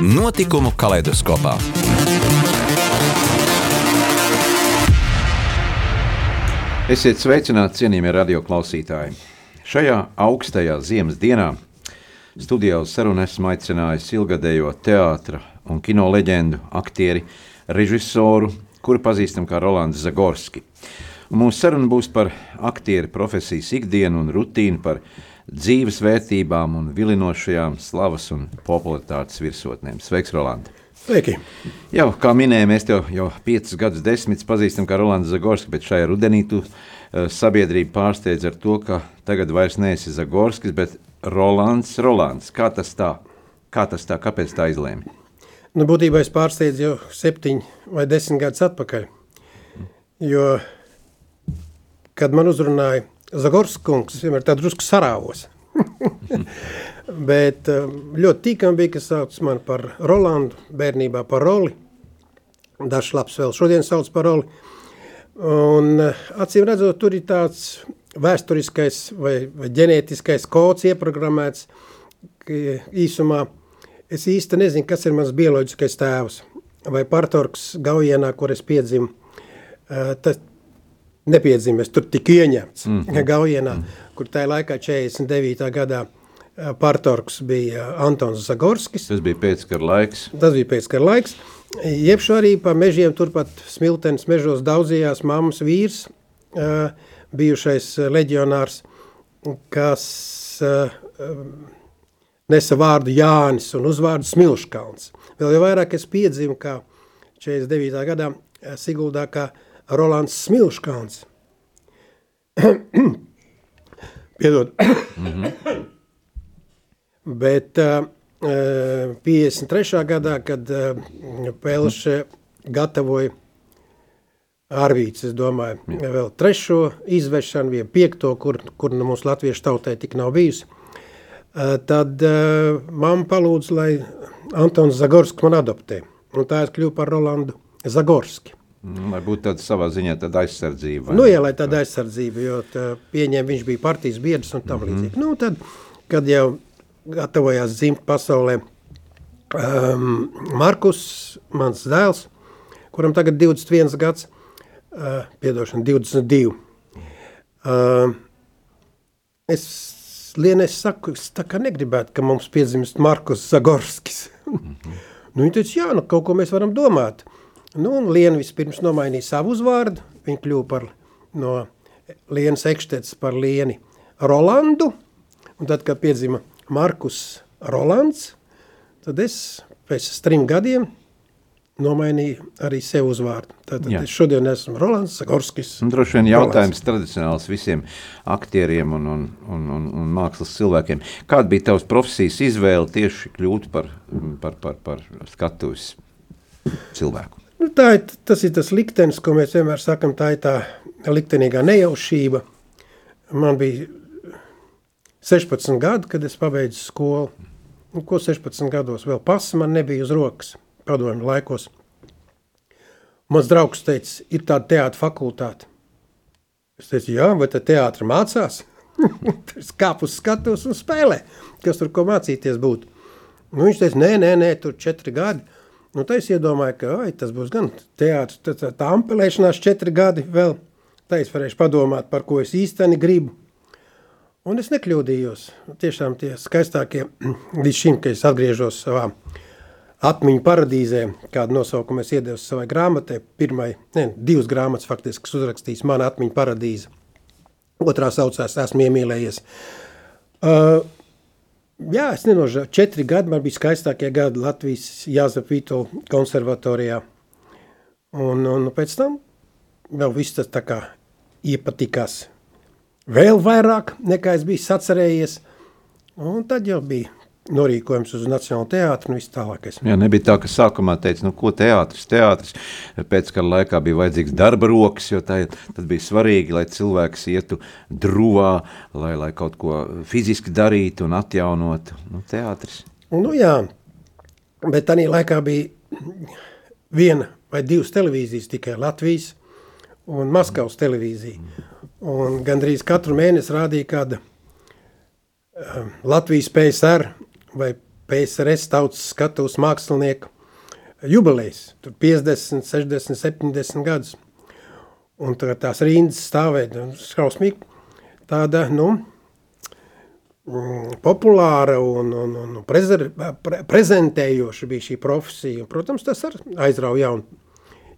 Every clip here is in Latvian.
Notikumu kaleidoskopā. Esiet sveicināti, cienījamie radioklausītāji! Šajā augstajā ziemas dienā studijā uz sarunu esmu aicinājis ilgadējo teātra un kino leģendu, aktieri, režisoru, kuru pazīstam kā Rolands Zagorski. Un mūsu saruna būs par aktieru profesijas ikdienu un rutīnu, par dzīves vērtībām un vilinošajām slavas un popularitātes virsotnēm. Sveiks, Roland! Sveiki! Jau, kā minēju, mēs tev jau piecus gadus desmitus pazīstam kā Rolands Zagorskis, bet šajā rudenī tu uh, sabiedrību pārsteidz ar to, ka tagad vairs neesi Zagorskis, bet Rolands Rolands. Kā tas tā? Kā tas tā? Kāpēc tā izlēmi? Nu, būtībā es pārsteidzu jau septiņu vai desmit gadus atpakaļ, jo, kad man uzrunāja Zagorskas kungs vienmēr tā drusku sarāvos. Bet um, ļoti tīkam bija, kas sauc man par Rolandu, bērnībā par Roli. Dažs labs vēl šodien sauc par Roli. Un uh, acīm redzot, tur ir tāds vēsturiskais vai, vai ģenētiskais kods ieprogrammēts, ka īsumā es īsti nezinu, kas ir mans bioloģiskais tēvs. Vai partorks Gaujienā, kur es piedzimu, uh, tas, nepiedzimis, tur tika ieņemts mm -hmm. Gaujienā, mm -hmm. kur tajā laikā 49. gadā partorgs bija Antons Zagorskis. Tas bija pēckara laiks. Tas bija pēckara laiks. Jebšu arī pa mežiem turpat smiltenes mežos daudzījās mammas vīrs, bijušais leģionārs, kas nesa vārdu Jānis un uzvārdu Smilškalns. Vēl jau vairāk es piedzimu, kā 49. gadā Siguldā, kā Rolands Smilškāns. Piedod. mm -hmm. Bet uh, 53. gadā, kad uh, Pelše gatavoja Arvīts, es domāju, Jā. vēl trešo izvešanu, vai piekto, kur, kur nu mums latviešu tautai tik nav bijusi, uh, tad uh, mamma palūdza, lai Antons Zagorskis man adoptē. Un tā es kļuvu par Rolandu Zagorski. Nu, lai būtu tāda savā ziņā tāda aizsardzība. Nu, jā, lai tāda aizsardzība, jo tā, pieņem, viņš bija partijas biedrs un tam mm -hmm. līdzīgi. Nu, tad, kad jau gatavojās dzimt pasaulē um, Markus, mans dēls, kuram tagad 21 gads, uh, piedošana 22. Uh, es Lienes saku, es tā kā negribētu, ka mums piedzimst Markus Zagorskis. Mm -hmm. nu, viņi teica, jā, nu kaut ko mēs varam domāt. Nu, un Liena vispirms nomainīja savu uzvārdu, viņa kļuva par no Lienas Ekštets par Lieni Rolandu, un tad, kad piedzima Markus Rolands, tad es pēc trim gadiem nomainīju arī sev uzvārdu. Tātad Jā. es šodien esmu Rolands Sagorskis. Un droši vien jautājums Rolands. tradicionāls visiem aktieriem un, un, un, un, un mākslas cilvēkiem. Kāda bija tavs profesijas izvēle tieši kļūt par, par, par, par skatuves cilvēku? Nu, tā ir, tas ir tas liktenis, ko mēs vienmēr sakam, tā ir tā liktenīgā nejaušība. Man bija 16 gadi, kad es pabeidzu skolu. Nu, ko 16 gados vēl pasa man nebija uz rokas padomju laikos. Mans draugs teica, ir tāda teātra fakultāte. Es teicu, jā, vai tad teātra mācās? es kāpu uz skatos un spēlē, kas tur ko mācīties būtu. Nu, viņš teica, nē, nē, nē, tur četri gadi. Nu, tā es iedomāju, ka ai, tas būs gan teātris, tā, tā, tā ampelēšanās četri gadi vēl. Tā es varēšu padomāt, par ko es īsteni gribu. Un es nekļūdījos. Tiešām tie skaistākie līdz šim, ka es atgriežos savā atmiņu paradīzē, kādu nosaukumu es iedevu savai grāmatai. Pirmai, ne, divas grāmatas faktiski, kas uzrakstīs mana atmiņu paradīze. Otrā saucās Esmu iemīlējies. Uh, Jā, es nenožēlu. Četri gadi man bija skaistākie gadi Latvijas Jāzep Vito konservatorijā. Un, un pēc tam vēl viss tas tā kā iepatikās vēl vairāk nekā es biju sacerējies. Un tad jau bija norīkojums uz Nacionālo teātru un viss tālākais. Jā, nebija tā, ka sākumā teica, nu ko teātris, teātris. Pēc kara laikā bija vajadzīgs darba rokas, jo tā, tad bija svarīgi, lai cilvēks ietu druvā, lai, lai kaut ko fiziski darītu un atjaunotu. Nu, teātris. Nu jā, bet tā laikā bija viena vai divas televīzijas tikai Latvijas un Maskavas televīzija. Un gandrīz katru mēnesi rādīja kāda um, Latvijas PSR vai PSRS tautas skatuves mākslinieku jubilejas. Tur 50, 60, 70 gadus. Un tā, tās rindas stāvēja šausmīgi. Tāda, nu, mm, populāra un, un, un prezer, pre, prezentējoša bija šī profesija. Protams, tas arī aizrauja jaunu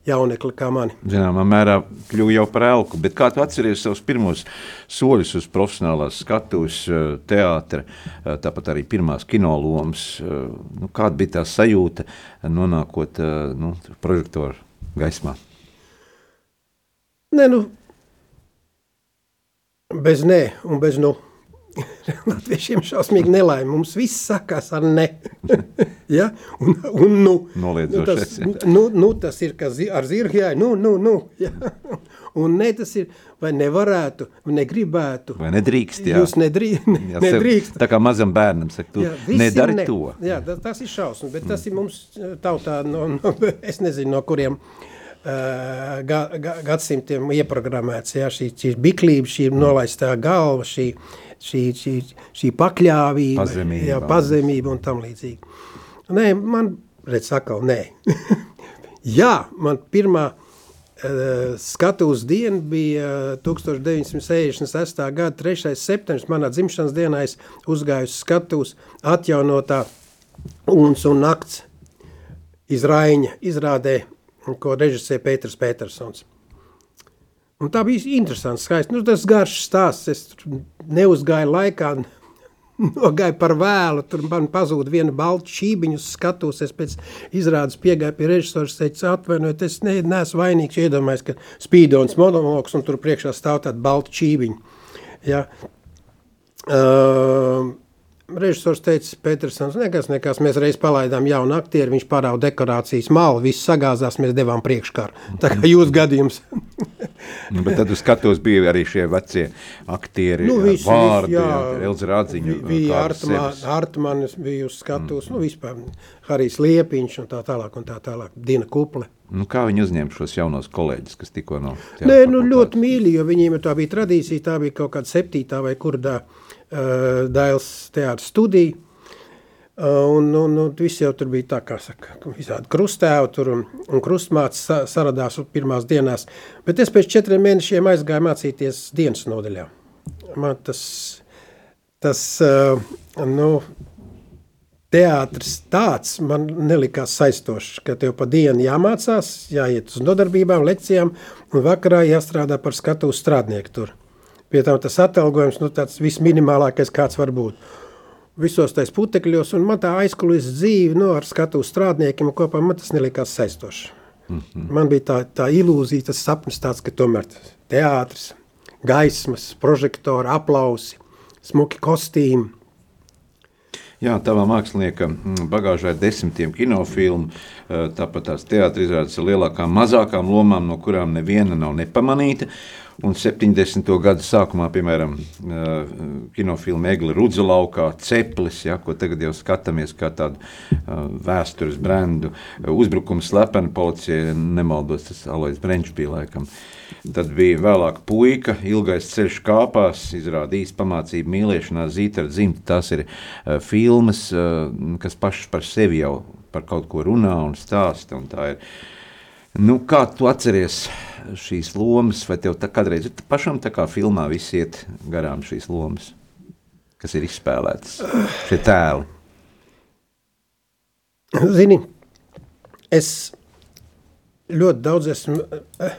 jaunekli kā mani. Zināmā mērā kļuva jau par elku, bet kā tu atceries savus pirmos soļus uz profesionālās skatuves eh, teātra, eh, tāpat arī pirmās kinolomas, eh, nu, kāda bija tā sajūta nonākot nu, prožektoru gaismā? Nē, nu, bez nē un bez nu. Latviešiem šausmīgi nelaime. Mums viss sakās ar ne. ja? Un, un nu. Nu, tas, nu, nu, tas ir kā zi, ar zirgu, jā, nu, nu, nu. Ja? Un ne tas ir, vai nevarētu, vai negribētu. Vai nedrīkst, jā. Jūs nedrī, ne, jā, nedrīkst. Tā kā mazam bērnam saka, tu jā, nedari ne. to. Jā, tas, tas ir šausmas, bet mm. tas ir mums tautā, no, no, es nezinu, no kuriem uh, ga, ga, gadsimtiem ieprogrammēts, jā, šī, šī biklība, šī nolaistā galva, šī, uh, šī, šī, šī pakļāvība, pazemība. Jā, pazemība un tam līdzīgi. Nē, man, redz, sakal, nē. jā, man pirmā uh, skatuves diena bija 1966. gada 3. septembris, manā dzimšanas dienā es uzgāju uz skatuves atjaunotā Uns un nakts izraiņa izrādē, ko režisē Pēters Petersons. Un tā bija interesanti, skaisti. Nu, tas garš stāsts, es neuzgāju laikā, nogāju par vēlu, tur man pazūda viena balta šībiņu skatos, es pēc izrādes piegāju pie režisors, teicu, atvainojiet, es ne, neesmu vainīgs, iedomājos, ka spīdons monologs un tur priekšā stāv tāda balta šībiņa. Ja. Uh, režisors teica, Petersons, nekas, nekas, mēs reiz palaidām jaunu aktieru, viņš parāda dekorācijas malu, viss sagāzās, mēs devām priekškaru. Tā kā jūs gadījums. nu, bet tad uz skatos bija arī šie vecie aktieri, nu, visi, vārdi, Elza Rādziņa. Bija Artmanis, bija uz skatos, mm. nu vispār Harijs Liepiņš un tā tālāk un tā tālāk, Dina Kuple. Nu, kā viņi uzņem šos jaunos kolēģus, kas tikko no Nē, nu ļoti mīļi, jo viņiem tā bija tradīcija, tā bija kaut kāda septītā vai kurdā uh, Dailes teātra studija. Un, un, un viss jau tur bija tā, kā saka, visādi krustēvi tur un, un krustmāts sa, saradās pirmās dienās. Bet es pēc četriem mēnešiem aizgāju mācīties dienas nodaļā. Man tas, tas nu, teātris tāds man nelikās saistošs, ka tev pa dienu jāmācās, jāiet uz nodarbībām, lekcijām un vakarā jāstrādā par skatu strādnieku tur. Pie tam tas atalgojums, nu tāds visminimālākais kāds var būt. Visos tais putekļos, un man tā aizkulis dzīve, nu, ar skatu strādniekiem kopā, man tas nelikās saistoši. Mm -hmm. Man bija tā, tā ilūzija, tas sapnis tāds, ka tomēr teātris, gaismas, prožektori, aplausi, smuki kostīmi. Jā, tavā mākslinieka mm, bagāžā ir desmitiem kinofilmu, tāpat tās teātris izrādes ar lielākām, mazākām lomām, no kurām neviena nav nepamanīta. Un 70. gada sākumā, piemēram, kinofilma Egli Rudzu laukā, Ceplis, ja, ko tagad jau skatāmies kā tādu vēstures brendu, uzbrukums slepeni policija, nemaldos, tas Alois Brenčs bija laikam. Tad bija vēlāk puika, ilgais ceļš kāpās, izrādījis pamācību mīlēšanā, zīta ar dzimtu. Tas ir uh, filmas, uh, kas pašas par sevi jau par kaut ko runā un stāsta. Un tā ir. Nu, kā tu atceries šīs lomas, vai tev tā kādreiz ir pašam tā kā filmā viss iet garām šīs lomas, kas ir izspēlētas, šie tēli? Zini, es ļoti daudz esmu eh,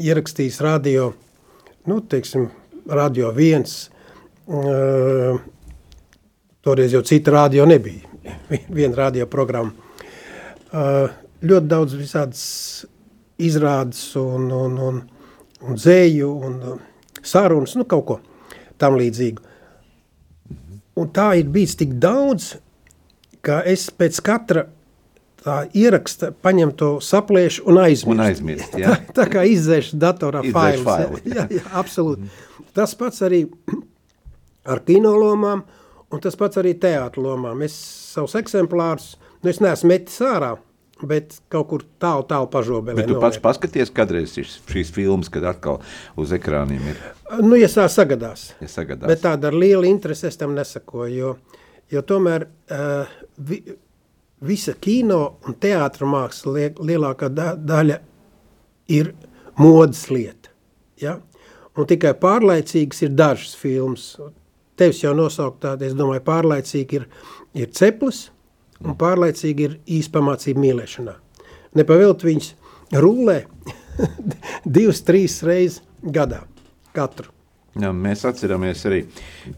ierakstījis radio, nu, teiksim, radio viens, uh, toreiz jau cita radio nebija, viena radio programma. Uh, ļoti daudz visādas izrādes un, un, un, un dzēju un sarunas, nu kaut ko tam līdzīgu. un tā ir bijis tik daudz, ka es pēc katra tā ieraksta, paņem to sapliešu un aizmirst. Un aizmirst, jā. tā, tā kā izdzēš datorā failus. failu. jā, jā, absolūti. Tas pats arī ar kinolomām, un tas pats arī teātra lomām. Es savus eksemplārus, nu es neesmu metis ārā, bet kaut kur tālu, tālu pažobelē. Bet tu pats noliek. paskaties kādreiz šīs, šīs filmas, kad atkal uz ekrāniem ir Nu, ja tā sagadās. ja sagadās. Bet tāda ar lielu interesi es tam nesakoju, jo, jo tomēr uh, vi, visa kino un teātra māksla liek, lielākā da, daļa ir modas lieta. Ja? Un tikai pārlaicīgas ir dažas filmas. Tevis jau nosauktā, es domāju, pārlaicīgi ir, ir ceplis un pārlaicīgi ir īspamācība mīlēšanā. Nepavilt viņas rullē divas, trīs reizes gadā katru. Jā, mēs atceramies arī,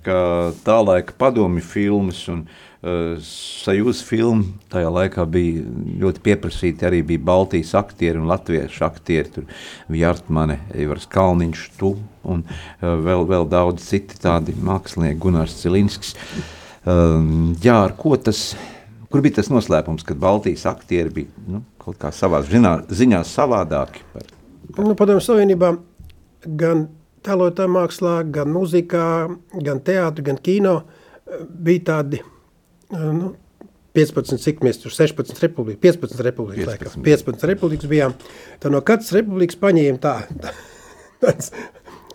ka tā laika padomju filmas un uh, sajūta filma tajā laikā bija ļoti pieprasīta. Arī bija Baltijas aktieri un latviešu aktieri. Tur bija Artmane, Ivars Kalniņš, tu un uh, vēl, vēl daudz citi tādi mākslinieki, Gunārs Cilinskis. Um, jā, ar ko tas, kur bija tas noslēpums, kad Baltijas aktieri bija nu, kaut kā savā ziņā, savādāki? Par, Nu, Padomju Savienībā gan tēlotā mākslā, gan mūzikā, gan teātrī, gan kino eh, bija tādi eh, nu, 15, cik mēs tur 16 republikas, 15 republikas, 15. 15, 15 republikas bijām. Tad no katras republikas paņēma tā, tāds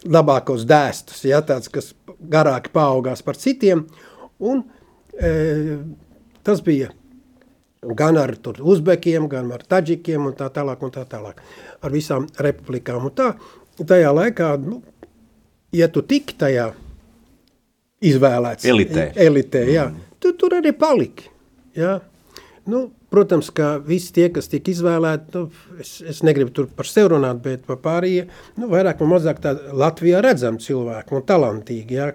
labākos dēstus, ja, tāds, kas garāki paaugās par citiem. Un, e, tas bija gan ar uzbekiem, gan ar taģikiem un tā tālāk un tā tālāk. Ar visām republikām. Un tā, tajā laikā, nu, ja tu tik tajā izvēlēts. Elitē. Elitē, jā. Tu tur arī paliki. Jā. Nu, protams, ka visi tie, kas tika izvēlēti, nu, es, es negribu tur par sevi runāt, bet par pārējie, nu, vairāk vai mazāk tā Latvijā redzam cilvēku un talantīgi, jā.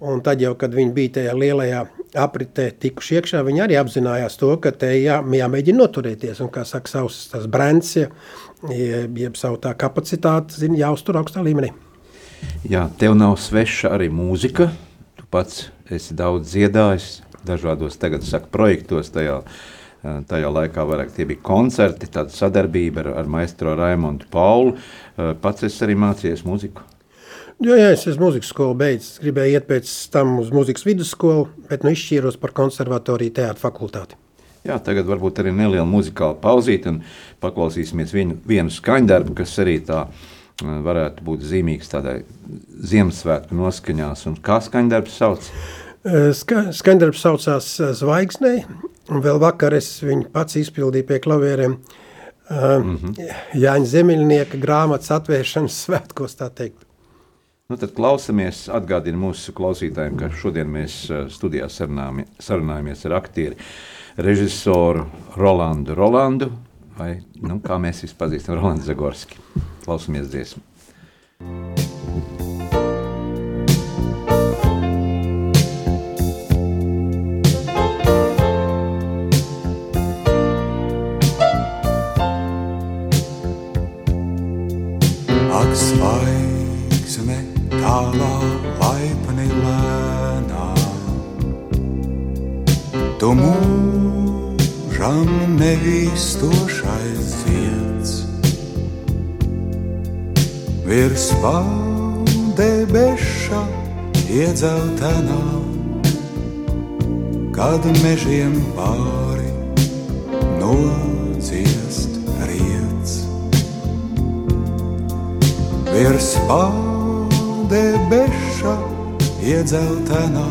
Un tad jau, kad viņi bija tajā lielajā apritē tikuši iekšā, viņi arī apzinājās to, ka te jā, jāmēģina noturēties. Un, kā saka, savs tas brands, jeb, jeb savu tā kapacitāti, zin, jāuztur augstā līmenī. Jā, tev nav sveša arī mūzika. Tu pats esi daudz dziedājis, dažādos tagad saka, projektos. Tajā, tajā laikā vairāk tie bija koncerti, tāda sadarbība ar, ar maestro Raimondu Paulu. Pats es arī mācījies mūziku. Jā, jā, es esmu mūzikas skolu beidzis. Gribēju iet pēc tam uz mūzikas vidusskolu, bet nu izšķīros par konservatoriju teātra fakultāti. Jā, tagad varbūt arī neliela muzikāla pauzīte un paklausīsimies vienu, vienu skaņdarbu, kas arī tā eh, varētu būt zīmīgs tādai Ziemassvētku noskaņās. Un kā skaņdarbs sauc? Eh, Ska, skandarbs saucās eh, Zvaigznei, un vēl vakar es viņu pats izpildīju pie klavieriem uh, mm -hmm. Jāņa Zemeļnieka grāmatas atvēršanas svētkos, tā teikt. Nu, tad klausamies, atgādina mūsu klausītājiem, ka šodien mēs studijā sarunājami- sarunājamies ar aktieri, režisoru Rolandu Rolandu, vai nu, kā mēs visi pazīstam, Rolandu Zagorski. Klausamies dziesmu. Tu mūžam nevīstošais zieds. Virs debeša iedzeltenā, kad mežiem pāri nodziest riets virs debeša iedzeltenā,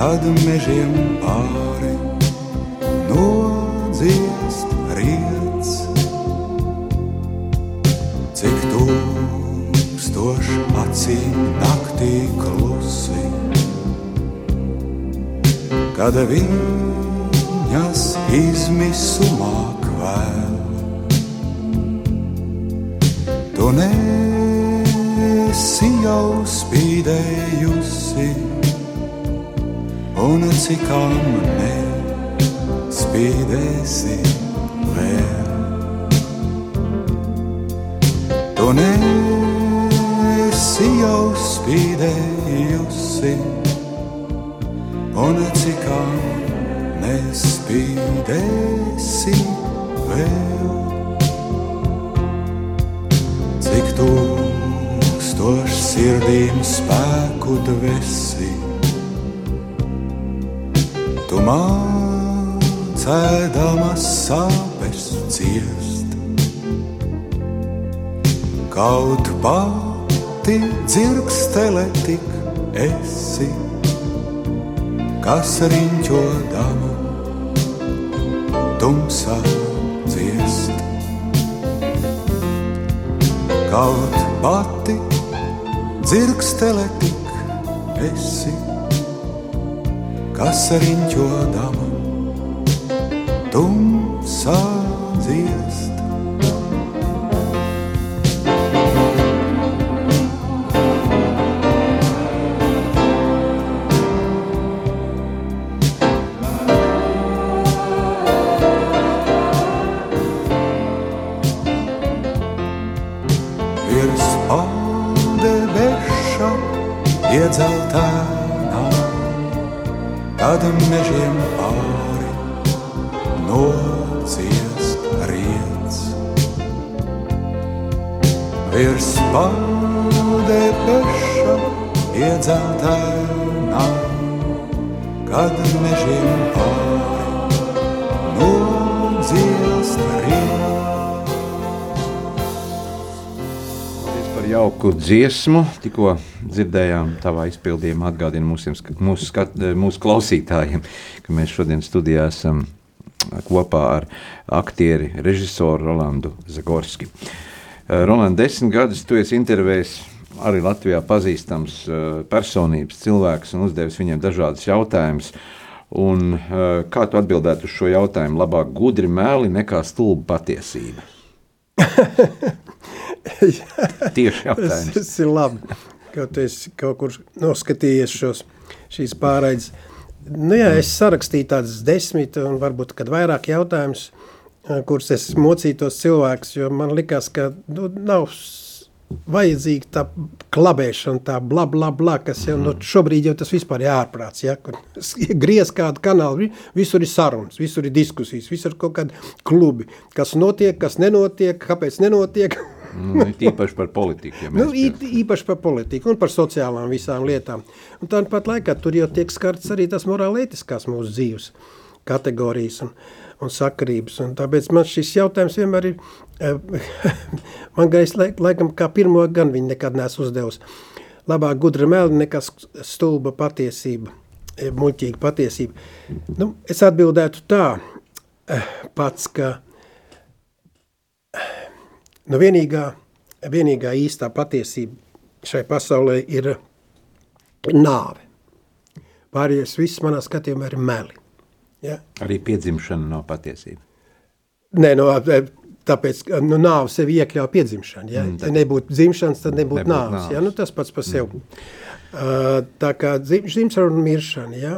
kad mežiem pāri nodziest riets. Cik tūkstoši acīm naktī klusi, kad viņas izmisumā kvēl. Tu nesi jau spīdējusi, un cikām nespīdēsi vēl. Tu nesi jau spīdējusi, monecikām nespīdēsi vēl. Cik tūkstoši sirdīm spēku dvesi, tu mācēdamas sāpes ciest. Kaut pati dzirkstele tik esi, kas riņķodama tumsā dziest. Kaut pati dzirkstele tik esi, kas riņķodama tumsā dziest. Dziesmu. Tikko dzirdējām tavā izpildījumā, atgādina sk- mūsu, skat, mūsu klausītājiem, ka mēs šodien studijā esam kopā ar aktieri, režisoru Rolandu Zagorski. Eh, Roland, desmit gadus tu esi intervējis arī Latvijā pazīstams eh, personības, cilvēks un uzdevis viņiem dažādus jautājumus. Un, eh, kā tu atbildētu uz šo jautājumu? Labāk gudri meli nekā stulba patiesība. Tieši jautājums. Tas ir labi, ka tu esi kaut kur noskatījies šos, šīs pārraides. Nu jā, es sarakstīju tādas desmit un varbūt kad vairāk jautājumus, eh, kurus es mocītos cilvēks, jo man likās, ka nu, nav vajadzīga tā klabēšana, tā bla bla bla, kas jau nu, šobrīd jau tas vispār ir ārprāts, ja, kur griez kādu kanālu, vi- visur ir sarunas, visur ir diskusijas, visur ir kaut kādi klubi, kas notiek, kas nenotiek, kāpēc nenotiek, Nu, Tīpaši par politiku. Ja Nu, īpaši par politiku un par sociālām visām lietām. Un tāpat laikā tur jau tiek skarts arī tas morālētiskās mūsu dzīves kategorijas un, un sakarības. Un tāpēc man šis jautājums vienmēr ir, eh, man gais, laik, laikam kā pirmo gan viņi nekad neesmu uzdevusi. Labāk gudra meli nekā stulba patiesība, eh, muļķīga patiesība. Nu, es atbildētu tā eh, pats, ka Nu, vienīgā, vienīgā īstā patiesība šai pasaulē ir nāve. Pārējais viss manā skatījumā ir meli. Ja? Arī piedzimšana nav patiesība. Nē, no, tāpēc, ka nu, nāve sevi iekļauj piedzimšanu. Ja, ja nebūtu dzimšanas, tad nebūtu Nebūtu nāves. nāves. Ja? Nu, tas pats par sevi. Uh, tā kā dzim- dzimšana un miršana. Ja?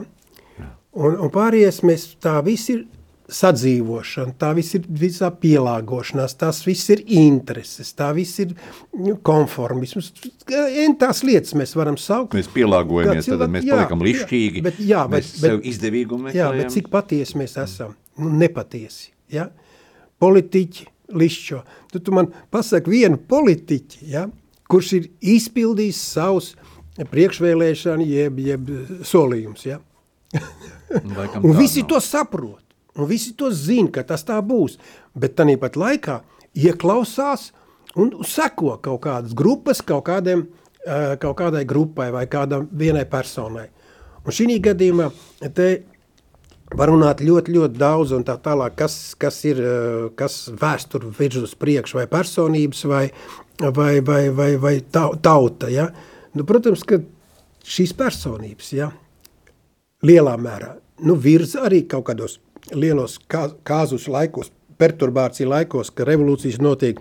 Un, un pārējais mēs tā viss ir sadzīvošana, tā viss ir visā pielāgošanās, tās viss ir intereses, tā viss ir nu, konformisms. En tās lietas mēs varam saukt. Mēs pielāgojamies, Kā tad mēs jā, paliekam jā, lišķīgi. bet- jā, bet- mēs bet- sev izdevīgumu Jā, meklējam. bet cik patiesi mēs esam? Nu, nepatiesi. Ja? Politiķi lišķo. Tu, tu man pasaki vienu politiķi, ja? kurš ir izpildījis savus priekšvēlēšanu jeb, jeb solījumus. Ja? Laikam Un visi nav. to saprot. Un visi to zina, ka tas tā būs. Bet tā pat laikā ieklausās un seko kaut kādas grupas, kaut, kādiem, eh, kaut kādai grupai vai kādam vienai personai. Un šī gadījumā te var runāt ļoti, ļoti daudz, un tā tālāk, kas, kas ir eh, kas vēsture virz uz priekšu, vai personības, vai, vai, vai, vai, vai tau- tauta. Ja? Nu, protams, ka šīs personības, ja, lielā mērā nu, virza arī kaut kādos lielos kā, kāzus laikos, perturbāciju laikos, ka revolūcijas notiek.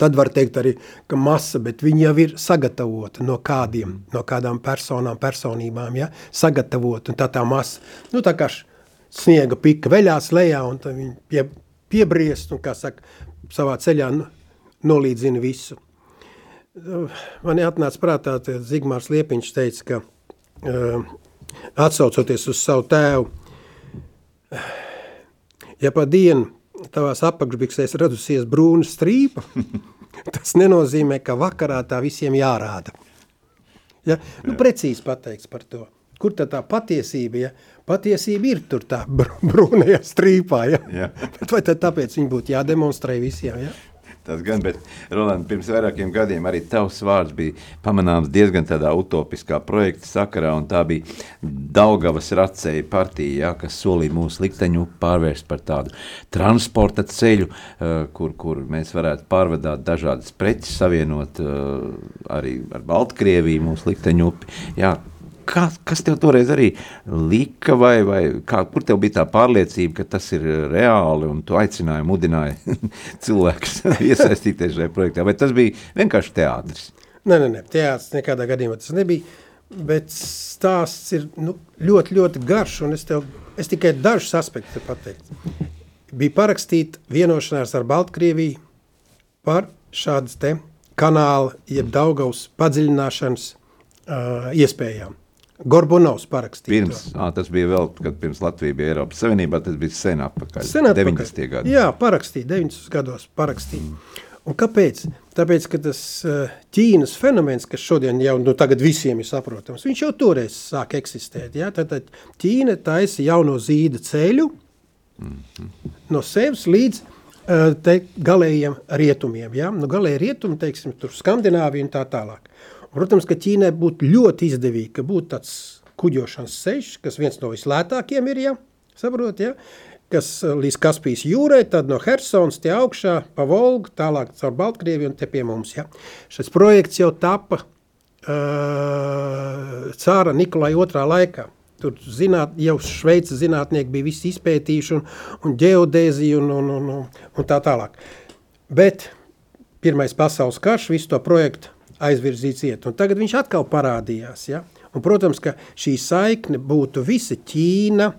Tad var teikt arī, ka masa, bet viņi jau ir sagatavota no kādiem, no kādām personām, personībām, ja? sagatavota, un tā tā masa, nu tā kā sniega pika veļās lejā, un tad viņi pie, piebriest, un kā saka, savā ceļā nolīdzina visu. Man atnāca prātā, Zigmārs Liepiņš teica, ka uh, atsaucoties uz savu tēvu, ja pa dienu tavās apakšbiksēs radusies brūna strīpa, tas nenozīmē, ka vakarā tā visiem jārāda. Ja? Nu, precīzi pateikts par to. Kur tad tā patiesība, ja? Patiesība ir tur tā br brūnajā strīpā, ja? Jā. Bet vai tad tāpēc viņi būtu jādemonstrē visiem, ja? Tas gan, bet, Roland, pirms vairākiem gadiem arī tavs vārds bija pamanāms diezgan tādā utopiskā projekta sakarā, un tā bija Daugavas racēja partija, ja, kas solīja mūsu likteņu pārvērst par tādu transporta ceļu, uh, kur, kur mēs varētu pārvadāt dažādas preces, savienot uh, arī ar Baltkrieviju mūsu likteņu upi. Jā, Kā, kas tev toreiz arī lika, vai, vai kā, kur tev bija tā pārliecība, ka tas ir reāli, un tu aicināji, mudināji cilvēkus iesaistīties šajā projektā? Vai tas bija vienkārši teātris? Nē, nē, nē teātris nekādā gadījumā tas nebija, bet stāsts ir nu, ļoti, ļoti garš, un es, tev, es tikai dažus aspektus pateiktu. Bija parakstīta vienošanās ar Baltkrieviju par šādas te kanāla, jeb Daugavas padziļināšanas uh, iespējām. Gorbunovs parakstīja Pirms, ā, tas bija vēl, kad pirms Latvija bija Eiropas Savienībā, tas bija sen atpakaļ, Sen atpakaļ. 90. gadi. Jā, parakstīja, 90 gados parakstīja. Mm. Un kāpēc? Tāpēc, ka tas Ķīnas fenomens, kas šodien jau nu, tagad visiem ir saprotams, viņš jau toreiz sāk eksistēt. Ja? Tad, tad Ķīna taisa jauno zīda ceļu mm -hmm. no sevis līdz te galējiem rietumiem. Ja? Nu, galēji rietumi, teiksim, tur Skandināvija un tā tālāk. Protams, ka Ķīnai būtu ļoti izdevīgi, ka būtu tāds kuģošanas ceļš, kas viens no vislētākiem ir, ja, saprot, ja, kas līdz Kaspijas jūrai, tad no Hersons tie augšā pa Volgu, tālāk caur Baltkrieviju un te pie mums, ja. Šis projekts jau tapa uh, cāra Nikolai otrā laikā. Tur zināt, jau Šveices zinātnieki bija visi izpētījuši un, un ģeodēziju un, un, un, un tā tālāk. Bet Pirmais pasaules karš visu to projektu aizvirzīts iet. Un tagad viņš atkal parādījās. Ja? Un, protams, ka šī saikne būtu visa Ķīna,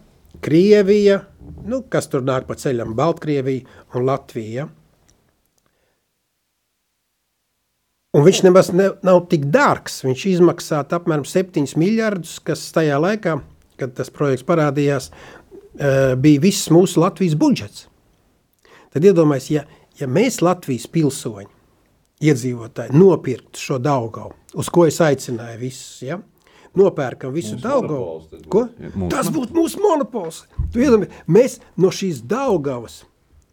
Krievija, nu, kas tur nāk pa ceļam, Baltkrievija un Latvija. Un viņš nemaz ne, nav tik dārgs. Viņš izmaksā apmēram 7 miljardus, kas tajā laikā, kad tas projekts parādījās, bija viss mūsu Latvijas budžets. Tad iedomājieties, ja, ja mēs Latvijas pilsoņi iedzīvotāji nopirkt šo Daugavu, uz ko es aicināju visus, ja? nopērkam visu Daugavu. Ko? Mūsu Tas būtu mūsu monopols. Tu iedomājies, mēs no šīs Daugavas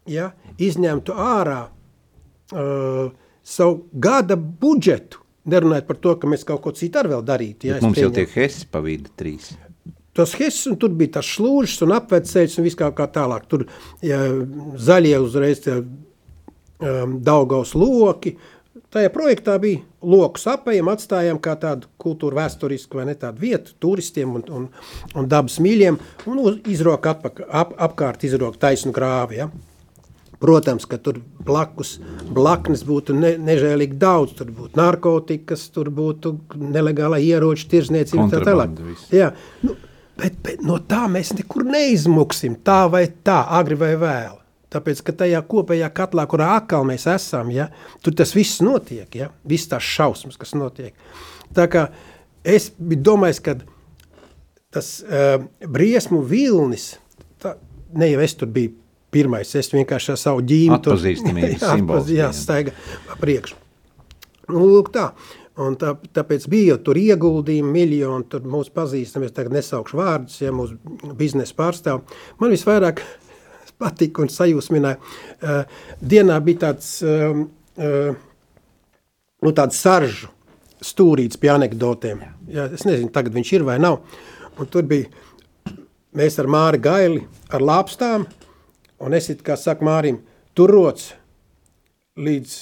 ja, izņemtu ārā uh, savu gada budžetu, nerunājot par to, ka mēs kaut ko citu arī vēl darītu. Ja, mums jau tiek hesi pa vidu trīs. tos hesses, un tur bija tas slūžs un apveceļs un viss kā, kā tālāk. Tur ja, zaļie uzreiz tie, um, Daugavas loki. Tajā projektā bija loku sapējam, atstājām kā tādu kultūru vēsturisku vai ne tādu vietu turistiem un, un, un dabas mīļiem un uz, izrok atpak, ap, apkārt izrok taisnu grāvi, ja. Protams, ka tur blakus blaknes būtu ne, nežēlīgi daudz, tur būtu narkotikas, tur būtu nelegālā ieroču tirzniecība tā tālāk. Jā, nu, bet, bet no tā mēs nekur neizmuksim, tā vai tā, agri vai vēl. Tāpēc, ka tajā kopējā katlā, kurā atkal mēs esam, ja, tur tas viss notiek, ja, viss tās šausmas, kas notiek. Tā kā es domājis, ka tas uh, briesmu vilnis, tā, ne jau es tur biju pirmais, es vienkārši ar savu ģīmi tur- Atpazīstamības Jā, simbols, atpaz- Jā, jā. staiga pa priekšu. Nu, lūk tā. Un tā, tāpēc bija jau tur ieguldījumi, miljoni, tur mūsu pazīstami, es tagad nesaukšu vārdus, ja mūsu biznesa pārstāv. Man visvairāk patika un sajūsmināja. Uh, dienā bija tāds, um, uh, nu tāds saržu stūrīts pie anekdotēm. Jā, es nezinu, tagad viņš ir vai nav. Un tur bija, mēs ar Māri Gaili, ar lāpstām, un es it kā saku Mārim, tur rots līdz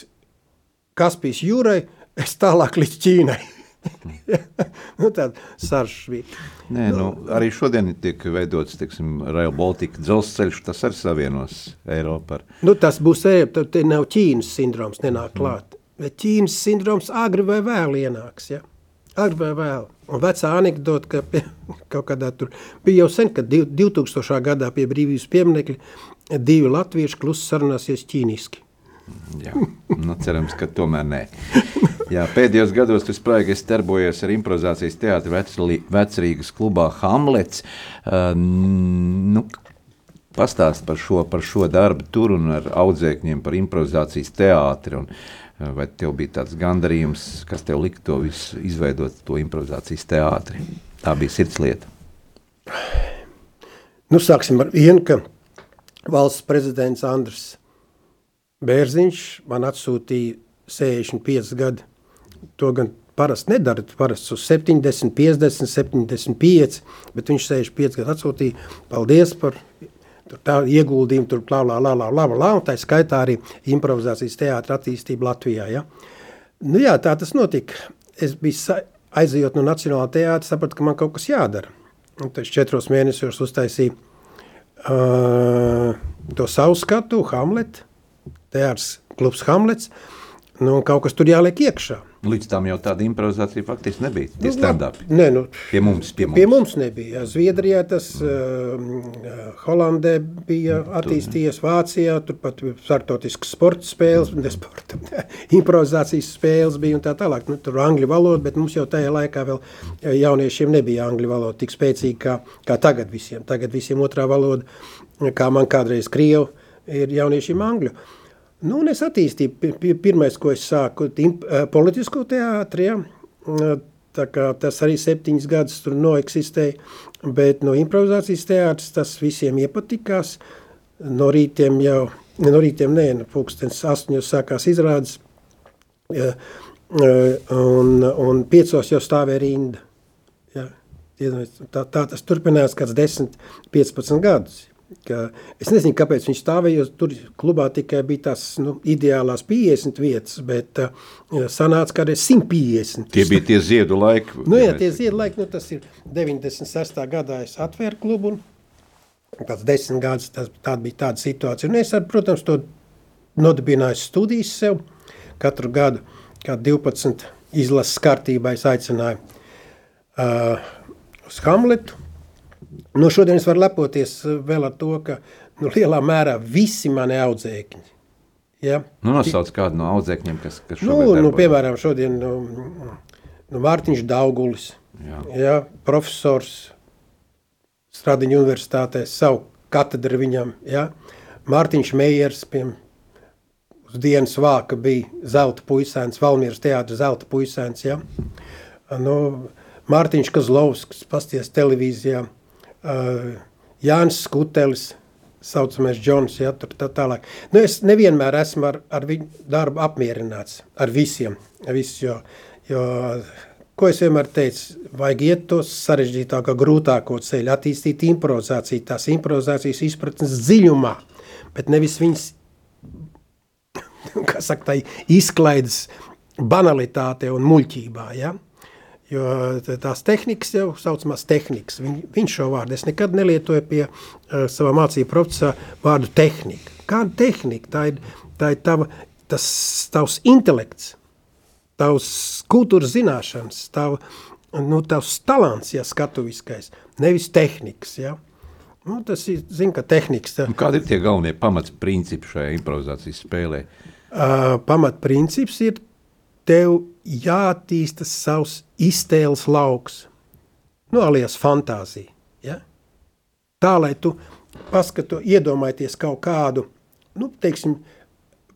Kaspijas jūrai, es tālāk līdz Ķīnai. nu, tāda saržu bija. Nē, nu, arī šodien tiek veidots, teiksim, Rail Baltica dzelzceļš, tas arī savienos Eiropu ar Nu, tas būs ēp, tad nav Ķīnas sindroms nenāk klāt. Bet Ķīnas sindroms agri vai vēl ienāks, ja? Agri vai vēl. Un vecā anekdota, ka pie, kaut kādā tur bija jau sen, kad div- 2000. gadā pie brīvības pieminekļa divi latvieši klusi sarunāsies ķīniski. Jā, nu, cerams, ka tomēr nē. Jā, pēdējos gados tu spraigi esi darbojies ar improvizācijas teātri Vecrī- Vecrīgas klubā Hamlets. Uh, nu, Pastāst par šo, par šo darbu tur un ar audzēkņiem par improvizācijas teātri. Un, vai tev bija tāds gandarījums, kas tev lika to visu izveidot, to improvizācijas teātri? Tā bija sirdslieta. Nu, sāksim ar vienu, ka valsts prezidents Andris Bērziņš man atsūtīja 65 gadu. To gan parasti nedara, parasti uz 70, 50, 75, bet viņš 65 gadu atsūtīja. Paldies par tā ieguldījumu, tur plā, lā, lā, lā, lā, lā, un tā skaitā arī improvizācijas teātra attīstību Latvijā. Ja? Nu jā, tā tas notika. Es biju aizejot no Nacionālā teātra, sapratu, ka man kaut kas jādara. Un tas četros mēnešos uztaisīja uh, to savu skatu, Hamlet, teātris klubs Hamlets, nu, kaut kas tur jāliek iekšā. Līdz tam jau tāda improvizācija faktiski nebija. Tie Nu, stand-upi. Nē, nu, Pie mums, pie mums. Pie mums nebija. Jā, Zviedrijā tas, uh, Holandē bija attīstījies, Vācijā turpat bija startautiskas sporta spēles, ne sporta, improvizācijas spēles bija un tā tālāk. Nu, tur angļu valoda, bet mums jau tajā laikā vēl eh, jauniešiem nebija angļu valoda tik spēcīga kā, kā tagad visiem. Tagad visiem otrā valoda, kā man kādreiz krievu, ir jauniešiem angļu. Nu, un es attīstīju, pi- pi- pirmais, ko es sāku, eh, politisko teātri, ja. Eh, tā kā tas arī septiņas gadus tur noeksistēja, bet no improvizācijas teātris tas visiem iepatikās. No rītiem jau, no rītiem nē, no pulkstens astoņos sākās izrādes, ja, eh, un, un piecos jau stāvēja rinda. Ja. Tā, tā tas turpinājās kāds 10, 15 gadus. Ka es nezinu, kāpēc viņš stāvēja, jo tur klubā tikai bija tās nu, ideālās 50 vietas, bet uh, sanāca kādreiz 150. Tie bija tie ziedu laiki. Nu, jā, tie ziedu laiki, nu, tas ir 96. gadā es atvēru klubu, un tāds desmit gadus tas, tāda bija tāda situācija. Un es, ar, protams, to nodibināju studijas sev. Katru gadu, kā 12 izlases kārtībā, es aicināju uh, uz Hamletu. Nu, šodien es varu lepoties uh, vēl ar to, ka nu, lielā mērā visi mani audzēkņi. Ja? Nu, nosauc kādu no audzēkņiem, kas, kas Nu, šobrīd nu, darbojas. piemēram, šodien nu, nu, Mārtiņš Daugulis, Jā. ja, profesors Stradiņu universitātē, savu katedru viņam, ja, Mārtiņš Meijers, piem, uz dienas vāka bija zelta puisēns, Valmieras teātris zelta puisēns, ja. Nu, Mārtiņš Kazlovskis, pasties televīzijā, uh, Jānis Skutelis, saucamais Džons, ja, tur tā tālāk. Nu, es nevienmēr esmu ar, ar viņu darbu apmierināts, ar visiem, ar visu, jo, jo, ko es vienmēr teicu, vajag iet tos sarežģītāko, grūtāko ceļu, attīstīt improvizāciju, tās improvizācijas izpratnes dziļumā, bet nevis viņas, kā saka, tā izklaides banalitāte un muļķībā, ja? Jo tās tehnikas jau saucamās tehnikas. Viņ, viņš šo vārdu es nekad nelietoju pie uh, savā mācību procesā vārdu tehnika. Kāda tehnika? Tā ir, tā ir tava, tas tavs intelekts, tavs kultūras zināšanas, tav, nu, tavs talants, ja skatuviskais, nevis tehnikas, ja. Nu, tas ir, zin, ka tehnikas, tā, Nu, Kādi ir tie galvenie pamatprincipi šajā improvizācijas spēlē? uh, pamatprincips ir tev jātīsta savs iztēles lauks, nu, alias fantāzija. Ja? Tā, lai tu paskatu, iedomājieties kaut kādu, nu, teiksim,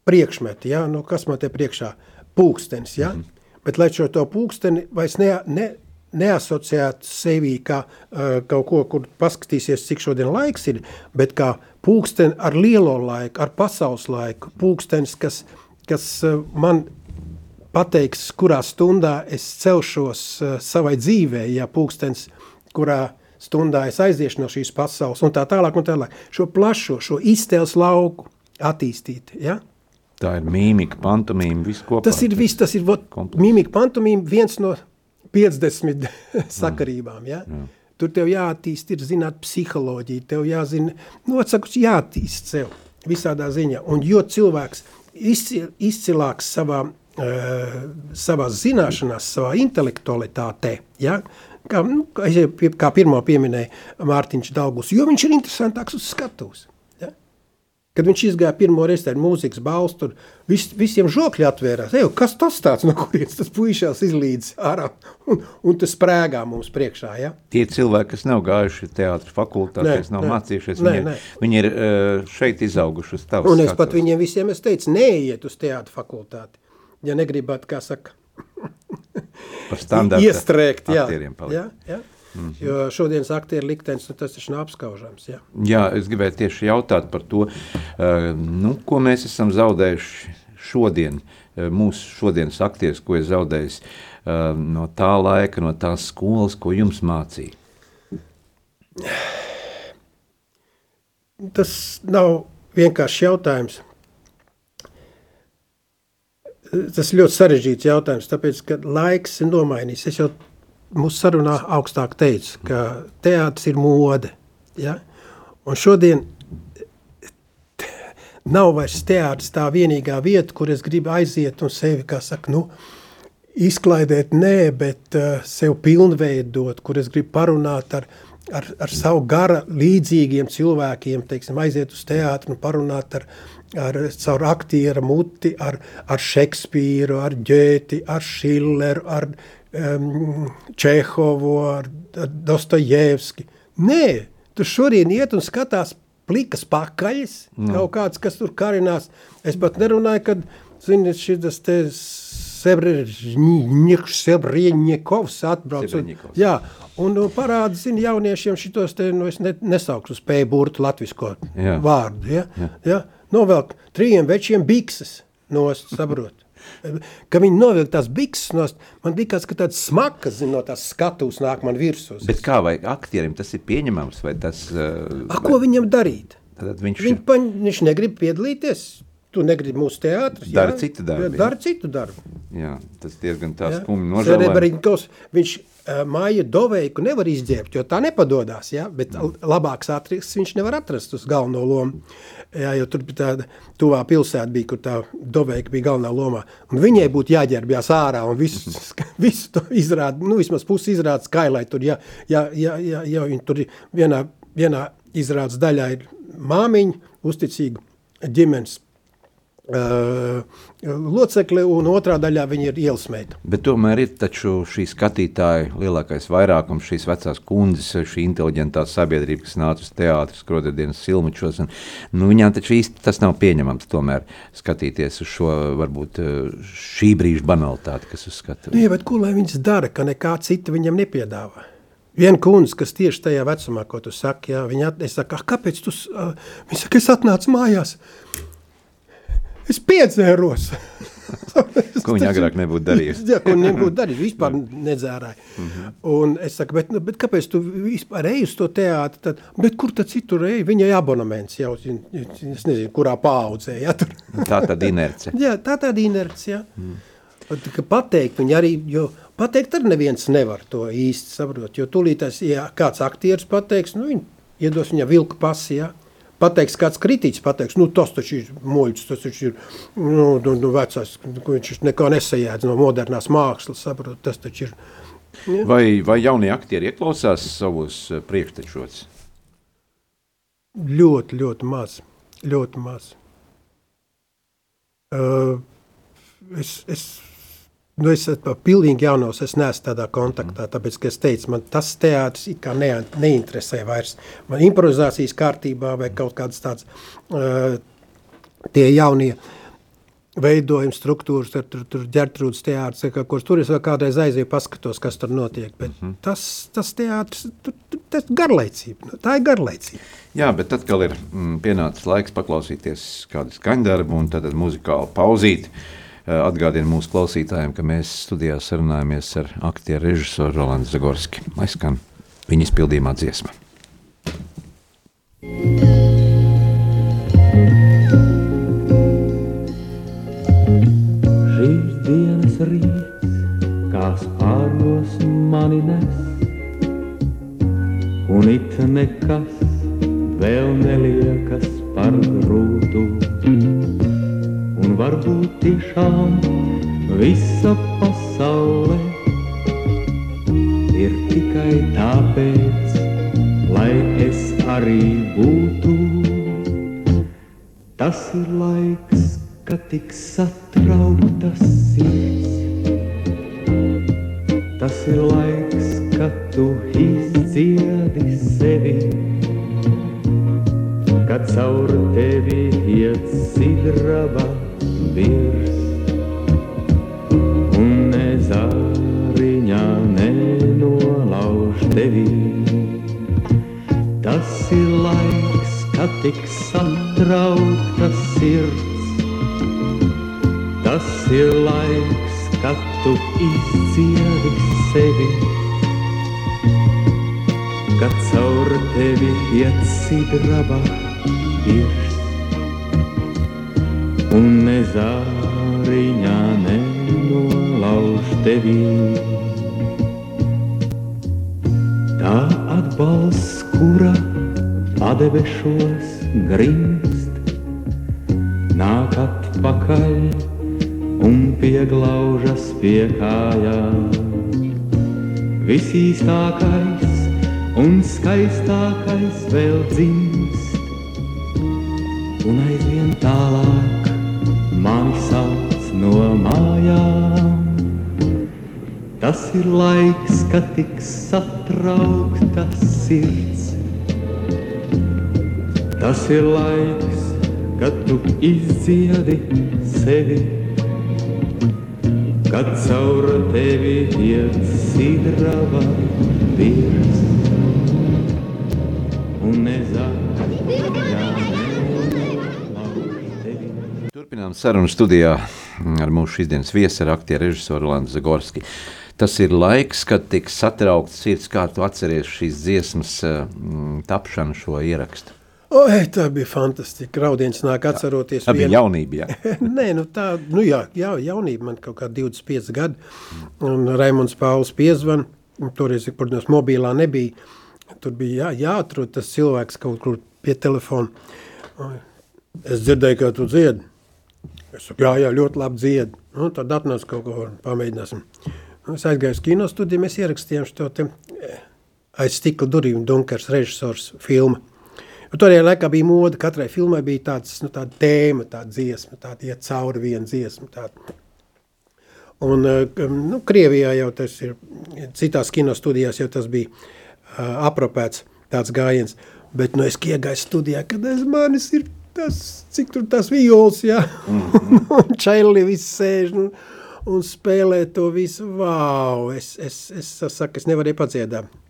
priekšmetu, ja? nu, kas man te priekšā, pulkstenis, ja? mm -hmm. bet lai šo to pulksteni vairs ne, ne, neasociētu sevī kā uh, kaut ko, kur paskatīsies, cik šodien laiks ir, bet kā pulksteni ar lielo laiku, ar pasaules laiku, pulkstenis, kas, kas uh, man pateiks, kurā stundā es celšos uh, savai dzīvē, ja pulkstenis, kurā stundā es aiziešu no šīs pasaules, un tā tālāk, un tālāk. Šo plašo, šo iztēles lauku attīstīt, ja? Tā ir mīmika, pantomīma, viss kopā. Tas ir viss, tas ir vot, mimika pantomīma, viens no 50 sakarībām. Ja? Tur tev jāattīst, ir zināt psiholoģija, tev jāzina, nu, atsakus, jāattīst sev visādā ziņā. Un jo cilvēks izci- izcilāks savā, uh, savā zināšanās, savā intelektualitātē, ja? kā, nu, kā pirmo pieminēju Mārtiņš Dalgus, jo viņš ir interesantāks uz skatuves. Ja? Kad viņš izgāja pirmo reizi ar mūzikas balstu, tur vis, visiem žokļi atvērās. Ej, kas tas tāds, no kurienes tas puišās izlīdz ārā un, un tas sprēgā mums priekšā, ja? Tie cilvēki, kas nav gājuši teātris fakultātēs, nav nē. mācījušies, Nē, viņi, nē. viņi ir eh, šeit izauguši uz tavas Un es pat skatuves. viņiem visiem es teicu, neiet uz teātra fakultāti. Ja negribat, kā saka, par standarta iestrēgt, jā, jā, jā. Mm -hmm. Jo šodienas aktieru liktenis, nu, tas nav apskaužams, jā. Jā, es gribēju tieši jautāt par to, eh, nu, ko mēs esam zaudējuši šodien. eh, Mūsu šodienas aktieris, ko ir zaudējis eh, no tā laika, no tās skolas, ko jums mācīja. Tas nav vienkāršs jautājums. Tas ir ļoti sarežģīts jautājums, tāpēc, ka laiks ir nomainījis. Es jau mūsu sarunā augstāk teicu, ka teātris ir mode. Ja? Un šodien nav vairs teātris tā vienīgā vieta, kur es gribu aiziet un sevi, kā saka, nu, izklaidēt, nē, bet uh, sev pilnveidot, kur es gribu parunāt ar, ar, ar savu gara līdzīgiem cilvēkiem, teiksim, aiziet uz teātru un parunāt ar, ar caur aktiera muti, ar, ar Šekspīru, ar Ģēti, ar Šilleru, ar um, Čehovu, ar, ar Dostojevski. Nē, tu šodien iet un skatās plikas pakaļas, no. kaut kāds, kas tur karinās. Es pat nerunāju, kad, zini, šis te Sebrieņikovs atbrauc. un-. Jā, un nu, parāda, zini, jauniešiem šitos te, nu, es ne, nesaukšu uz pēju burtu latvisko Jā. vārdu, ja? Jā. Ja? Novelk trījiem večiem bikses nost, saprot. Ka viņi novilk tās bikses nost, man likās, ka tāds smakas, zin, no tās skatuves nāk man virsū. Bet kā vai aktierim tas ir pieņemams, vai tas uh, A, ko viņam darīt? tad viņš Viņ, paņ, viņš negrib piedalīties. Tu negribi mūsu teātrus. Dara jā? citu darbu, jā. Dara citu darbu. Jā, tas diezgan tā skumji nožēlojami. Serebrīņkovs, viņš uh, māja doveiku nevar izģērbt, jo tā nepadodās, jā? bet labāks atriks viņš nevar atrast uz galveno lomu. Jā, jo tur bija tāda tuvā pilsēta, bija, kur tā doveika bija galvenā lomā. Un viņai būtu jāģērbjās ārā un visu, visu to izrāda, nu vismaz pusi izrāda skailai. Tur, ja, ja, ja, ja, ja tur vienā, vienā izrādes daļā ir māmiņa, uzticīga ģimenes uh, locekli, un otrā daļā viņa ir ielas meita. Bet tomēr ir šī skatītāja lielākais vairākums, šīs vecās kundzes, šī inteliģentā sabiedrība, kas nāca uz teātrus, skrodienas silmučos. Un, nu, viņām taču īsti tas nav pieņemams tomēr skatīties uz šo varbūt eh, šī brīža banalitāti, kas uzskata. Nu, jā, bet ko lai viņas dara, ka nekā cita viņam nepiedāvā? Viena kundze, kas tieši tajā vecumā, ko tu saki, jā, viņa at, es saku, "Ah, kāpēc tu, ā?" viņa saka, es atnācu mājās, es piedzēros. Ko viņa agrāk nebūtu darījusi? Jā, ko nebūtu darījis, vispār nedzērāja. Un es saku, bet, nu, bet kāpēc tu vispār ej uz to teātri? Tad, bet kur tad citur ej? Viņai abonements jau, es nezinu, kurā paaudzē, ja tur. Tā tad inerce. Jā, tā tāda inercija. Mm. Pateikt, viņi arī, jo pateikt, arī neviens nevar to īsti saprot. Jo tūlītās, ja kāds aktieris pateiks, nu, viņi iedos viņa vilku pasi, ja? Pateiks, kāds kritiķis pateiks, nu, tas taču ir muļķis, tas taču ir, nu, nu, nu vecais, viņš neko nesajēdz no modernās mākslas, saprot, tas taču ir. Vai, vai jaunie aktieri ieklausās savos eh, priekštečos? Ļoti, ļoti maz. Ļoti maz. Uh, es, es, nu es esmu pilnīgi jaunos, es neesmu tādā kontaktā, tāpēc, ka es teicu, man tas teātris it kā ne, neinteresē vairs. Man improvizācijas kārtībā vai kaut kādas tāds uh, tie jaunie veidojumi, struktūras, tur, tur, tur ģērtrūdas teātris, kurš tur es vēl kādreiz aizēju paskatos, kas tur notiek, bet mm -hmm. tas, tas teātris, tur, tur, tas garlaicība, nu, tā ir garlaicība. Jā, bet atkal ir mm, pienācis laiks paklausīties kādu skaņdarbu un tad muzikālu pauzīt. Eh, Atgādinu mūsu klausītājiem, ka mēs studijā sarunājamies ar aktieru režisoru Rolandu Zagorski. Lai skan viņa izpildījumā dziesma. Šīs dienas rīts, kā spārnos mani nes, un it nekas vēl neliekas par grūtu. Un varbūt tiešām visa pasaule ir tikai tāpēc, lai es arī būtu. Tas ir laiks, kad tik satrauktas sirds. Tas ir laiks, kad tu izdziedi sevi, kad caur tevi iet sidraba tik satraukta sirds. Tas ir laiks, kad tu izdziedi sevi. Kad caur tevi iet sidraba virs. Un nezāriņā nenolauž tevi. Tā atbalsts, kura padebešos grimst, nāk atpakaļ un pieglaužas pie kājām. Visīstākais un skaistākais vēl dzimst, un aizvien tālāk mani sauc no mājām. Tas ir laiks, kad tik satraukta sirds. Tas ir laiks, kad tu izdziedi sevi, kad caur tevi iet sidrava virs. Un. Turpinām sarunu studijā ar mūsu šīsdienas viesu, ar aktieru režisoru Rolandu Zagorski. Tas ir laiks, kad tik satraukts sirds, kā tu atceries šīs dziesmas mm, tapšanu, šo ierakstu. Oi, tā bija fantastiska. Raudiens nāk atceroties. Tā bija vienu- jaunība, jā. Nē, nu tā, nu jā, jā, jaunība man kaut kā 25 gadi, un Raimunds Pauls piezvan, toreiz, protams, mobilā nebija, tur bija jā, jāatrod tas cilvēks kaut kur pie telefona. Es dzirdēju, kā tu dziedi. Es saku, jā, jā, ļoti labi dziedi. Nu, tad atnāc kaut ko pamēģināsim. Es aizgāju uz kino studiju, mēs ierakstījām šo te eh, aiz stikla durvīm Dunkers režisors filmu. Un Toreiz laikā bija moda, katrai filmai bija tāds, nu, tāda tēma, tāda dziesma, tāda iet cauri viena dziesma. Tāda. Un, eh, nu, Krievijā jau tas ir, citās kinostudijās jau tas bija uh, apropēts tāds gājiens. Bet nu, es iegāju studijā, kad aiz manis ir tas, cik tur tas viols, jā. un čaili viss sēž nu, un spēlē to visu. Vau, es, es, es, es saku, es nevarēju padziedāt.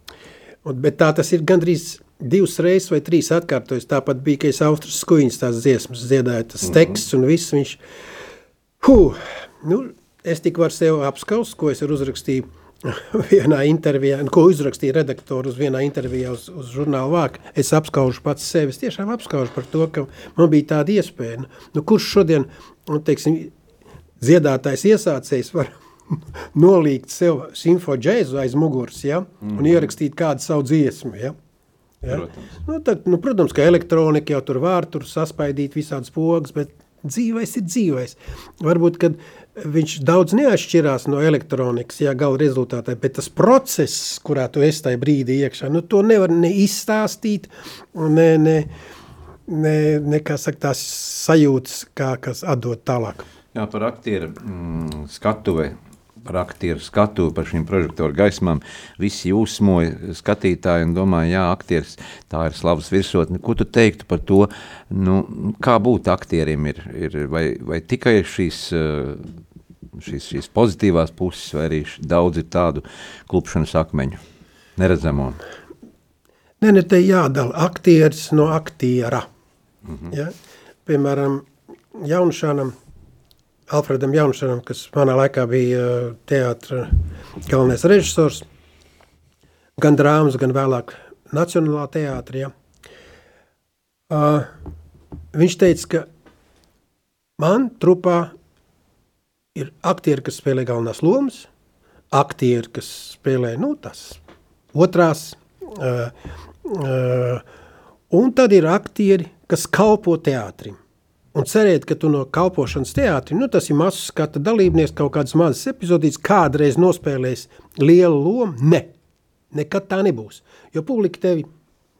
Un, bet tā tas ir gandrīz divas reizes vai trīs atkārtojas. Tāpat bija, ka es Austrijas skuiņas tās dziesmas dziedāju, tas teksts un viss viņš. Huh, nu, es tik varu sev apskaust, ko es uzrakstīju vienā intervijā, ko uzrakstīja redaktori uz vienā intervijā uz, uz žurnālu vāku. Es apskaužu pats sevi, es tiešām apskaužu par to, ka man bija tāda iespēja. Nu, nu, kurš šodien, nu, teiksim, dziedātājs iesācējs var nolīgt sev simfo džēzu aiz muguras, ja, un Mhm. ierakstīt kādu savu dziesmu, ja. Ja? Protams. Nu, tad, nu, protams, ka elektronika jau tur var tur saspaidīt visādas pogas, bet dzīvais ir dzīvais. Varbūt, kad viņš daudz neatšķirās no elektronikas, jā, gala rezultātā, bet tas process, kurā tu esi tajā brīdī iekšā, nu, to nevar ne izstāstīt, ne, ne, ne, ne kā saka, tās sajūtas, kā, kas atdot tālāk. Jā, par aktieru mm, skatuvi. Par aktieru skatu, par šīm prožektoru gaismām. Visi jūsmoja skatītāji un domāja, jā, aktieris tā ir slavas virsotne. Ko tu teiktu par to, nu, kā būt aktierim? Ir, ir, vai, vai tikai šīs, eh, šīs, šīs pozitīvās puses, vai arī daudz ir tādu klupšanas akmeņu, neredzamo? Nē, ne, te jādala aktieris no aktiera. Mm -hmm. ja? Piemēram, Jaunšanam, Alfredam Jaunšanam, kas manā laikā bija uh, teātra galvenais režisors, gan drāmas, gan vēlāk Nacionālā teātrī. Ja? Uh, viņš teica, ka man trupā ir aktieri, kas spēlē galvenās lomas, aktieri, kas spēlē nu, tās otrās, uh, uh, un tad ir aktieri, kas kalpo teātrim. Un cerēt, ka tu no kalpošanas teātrim, nu, tas ir mazs skata dalībnieks, kaut kādas mazas epizodītas, kādreiz nospēlēs lielu lomu. Ne, nekad tā nebūs. Jo publika tevi,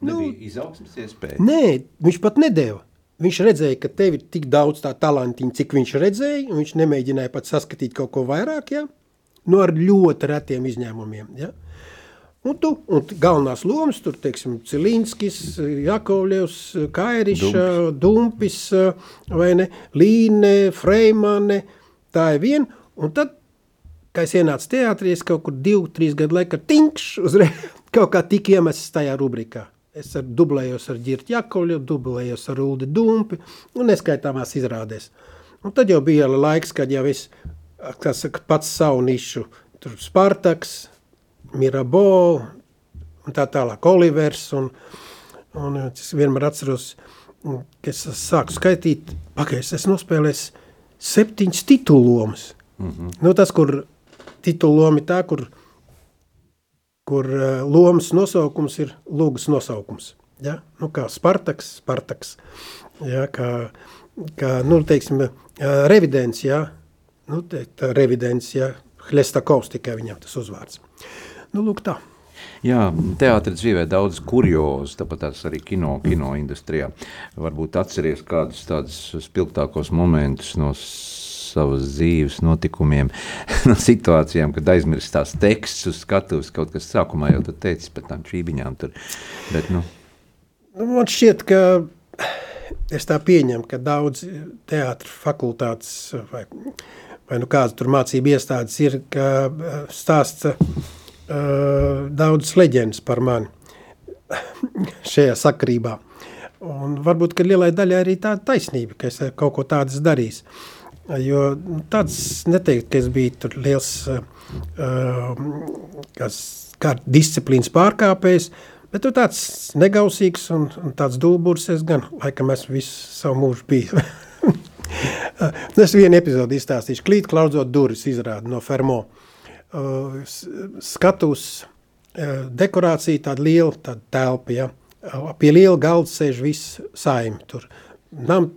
nu, izaugsmes iespēja. nē, viņš pat nedēva. viņš redzēja, ka tev ir tik daudz tā talantiņa, cik viņš redzēja, un viņš nemēģināja pat saskatīt kaut ko vairāk, ja? nu ar ļoti retiem izņēmumiem. Ja? Un tu, un galvenās lomas tur, teiksim, Cilinskis, Jakovļevs, Kairiša, Dumpis, ne, Līne, Freimane, tā ir viena, un tad, kā es ienācu teātrī, es kaut kur divu, trīs gadu laikā tinkš, uzreiz kaut kā tik iemests tajā rubrikā. Es ar, dublējos ar Girtu Jakovļu, dublējos ar Uldi Dumpi un neskaitāmās izrādēs. Un tad jau bija laiks, kad jau es, saka, pats savu nišu, tur Spartaks, Mirabo un tā tālāk Olivers un, un es vienmēr atceros, ka es sāku skaitīt, pagaies, es nospēlēs septiņas titulomas. Mm -hmm. nu, tas, kur tituloma ir tā, kur kur uh, lomas nosaukums ir lūgas nosaukums. Ja? Nu, kā Spartaks, Spartaks. Ja? Kā, kā nu, teiksim, uh, revidents, ja? nu, te, tā revidents, ja? Hļestakovs tikai viņam tas uzvārds. Nu, lūk tā. Jā, teātris dzīvē daudz kuriozu, tāpat arī kino, kino industrijā. Varbūt atceries kādus tādus spilgtākos momentus no savas dzīves notikumiem, no situācijām, kad aizmirst tās tekstus uz skatuves, kaut kas sākumā jau tu teici par tām čībiņām tur, bet nu, Nu, man šķiet, ka es tā pieņemu, ka daudz teātra fakultātes vai, vai nu kādas tur mācību iestādes ir, ka eh, stāsta uh, daudzas leģendas par mani šajā sakrībā. Un varbūt, lielai daļai arī tāda taisnība, ka es kaut ko tādas darījis. Jo nu, tāds neteikt, ka es biju tur liels uh, kas, kā disciplīnas pārkāpējs, bet tu tāds negausīgs un, un tāds dulburs es gan, laikam esmu visu savu mūžu biju. Es vienu epizodi izstāstīšu. Klīt klaudzot durvis izrāda no Fermo. Uh, skatus uh, dekorācija tāda liela, tāda telpa, ja. Uh, Pie liela galda sēž viss saimi tur. Nam,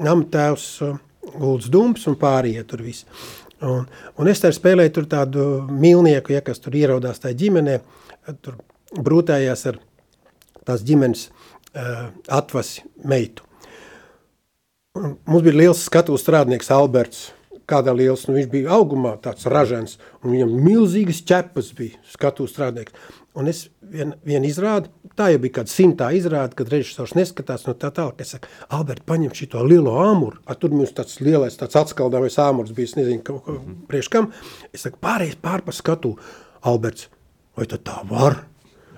nam tēvs uh, Gulds Dumps un pārējie tur viss. Un, un es tur spēlēju tur tādu mīlnieku, ja, kas tur ieraudās tajā ģimenē, tur brūtējās ar tās ģimenes uh, atvasi meitu. Un Mums bija liels skatu strādnieks Alberts. Kādā liels, nu viņš bija augumā tāds ražens, un viņam milzīgas ķepas bija skatu strādnieks. Un es vien, vien izrādu, tā jau bija kāda simtā izrāda, kad režisors neskatās no tā tālāk. Es saku, Albert, paņem šito lielo āmuru. A, tur mums tāds lielais, tāds atskaldāmais āmurs bija, es nezinu, kaut ko priekš kam. Es saku, pārējais pār pa skatu. Alberts, vai tad tā var?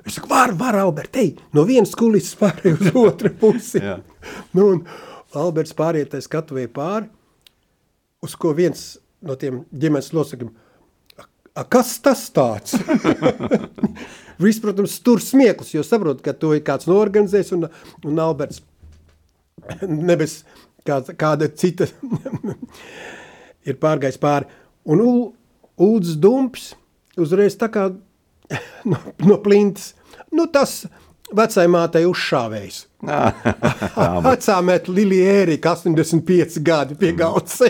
Es saku, var, var, Albert, ej, no vienas kulisses pārēj uz otru pusi. Nu, un Alberts pāriet tai skatuvē pāri, uz ko viens no tiem ģimenes locekļiem, "A- kas tas tāds? Viss, protams, tur smieklis, jo saprot, ka to ir kāds noorganizējis, un, un Alberts nebes kāda, kāda cita ir pārgājis pāri. Un Ulds Dumps uzreiz tā kā no, no plintas, nu tas vecai mātei uzšāvējs. Vecā mēt Lilija Ērika, 85 gadi pie galda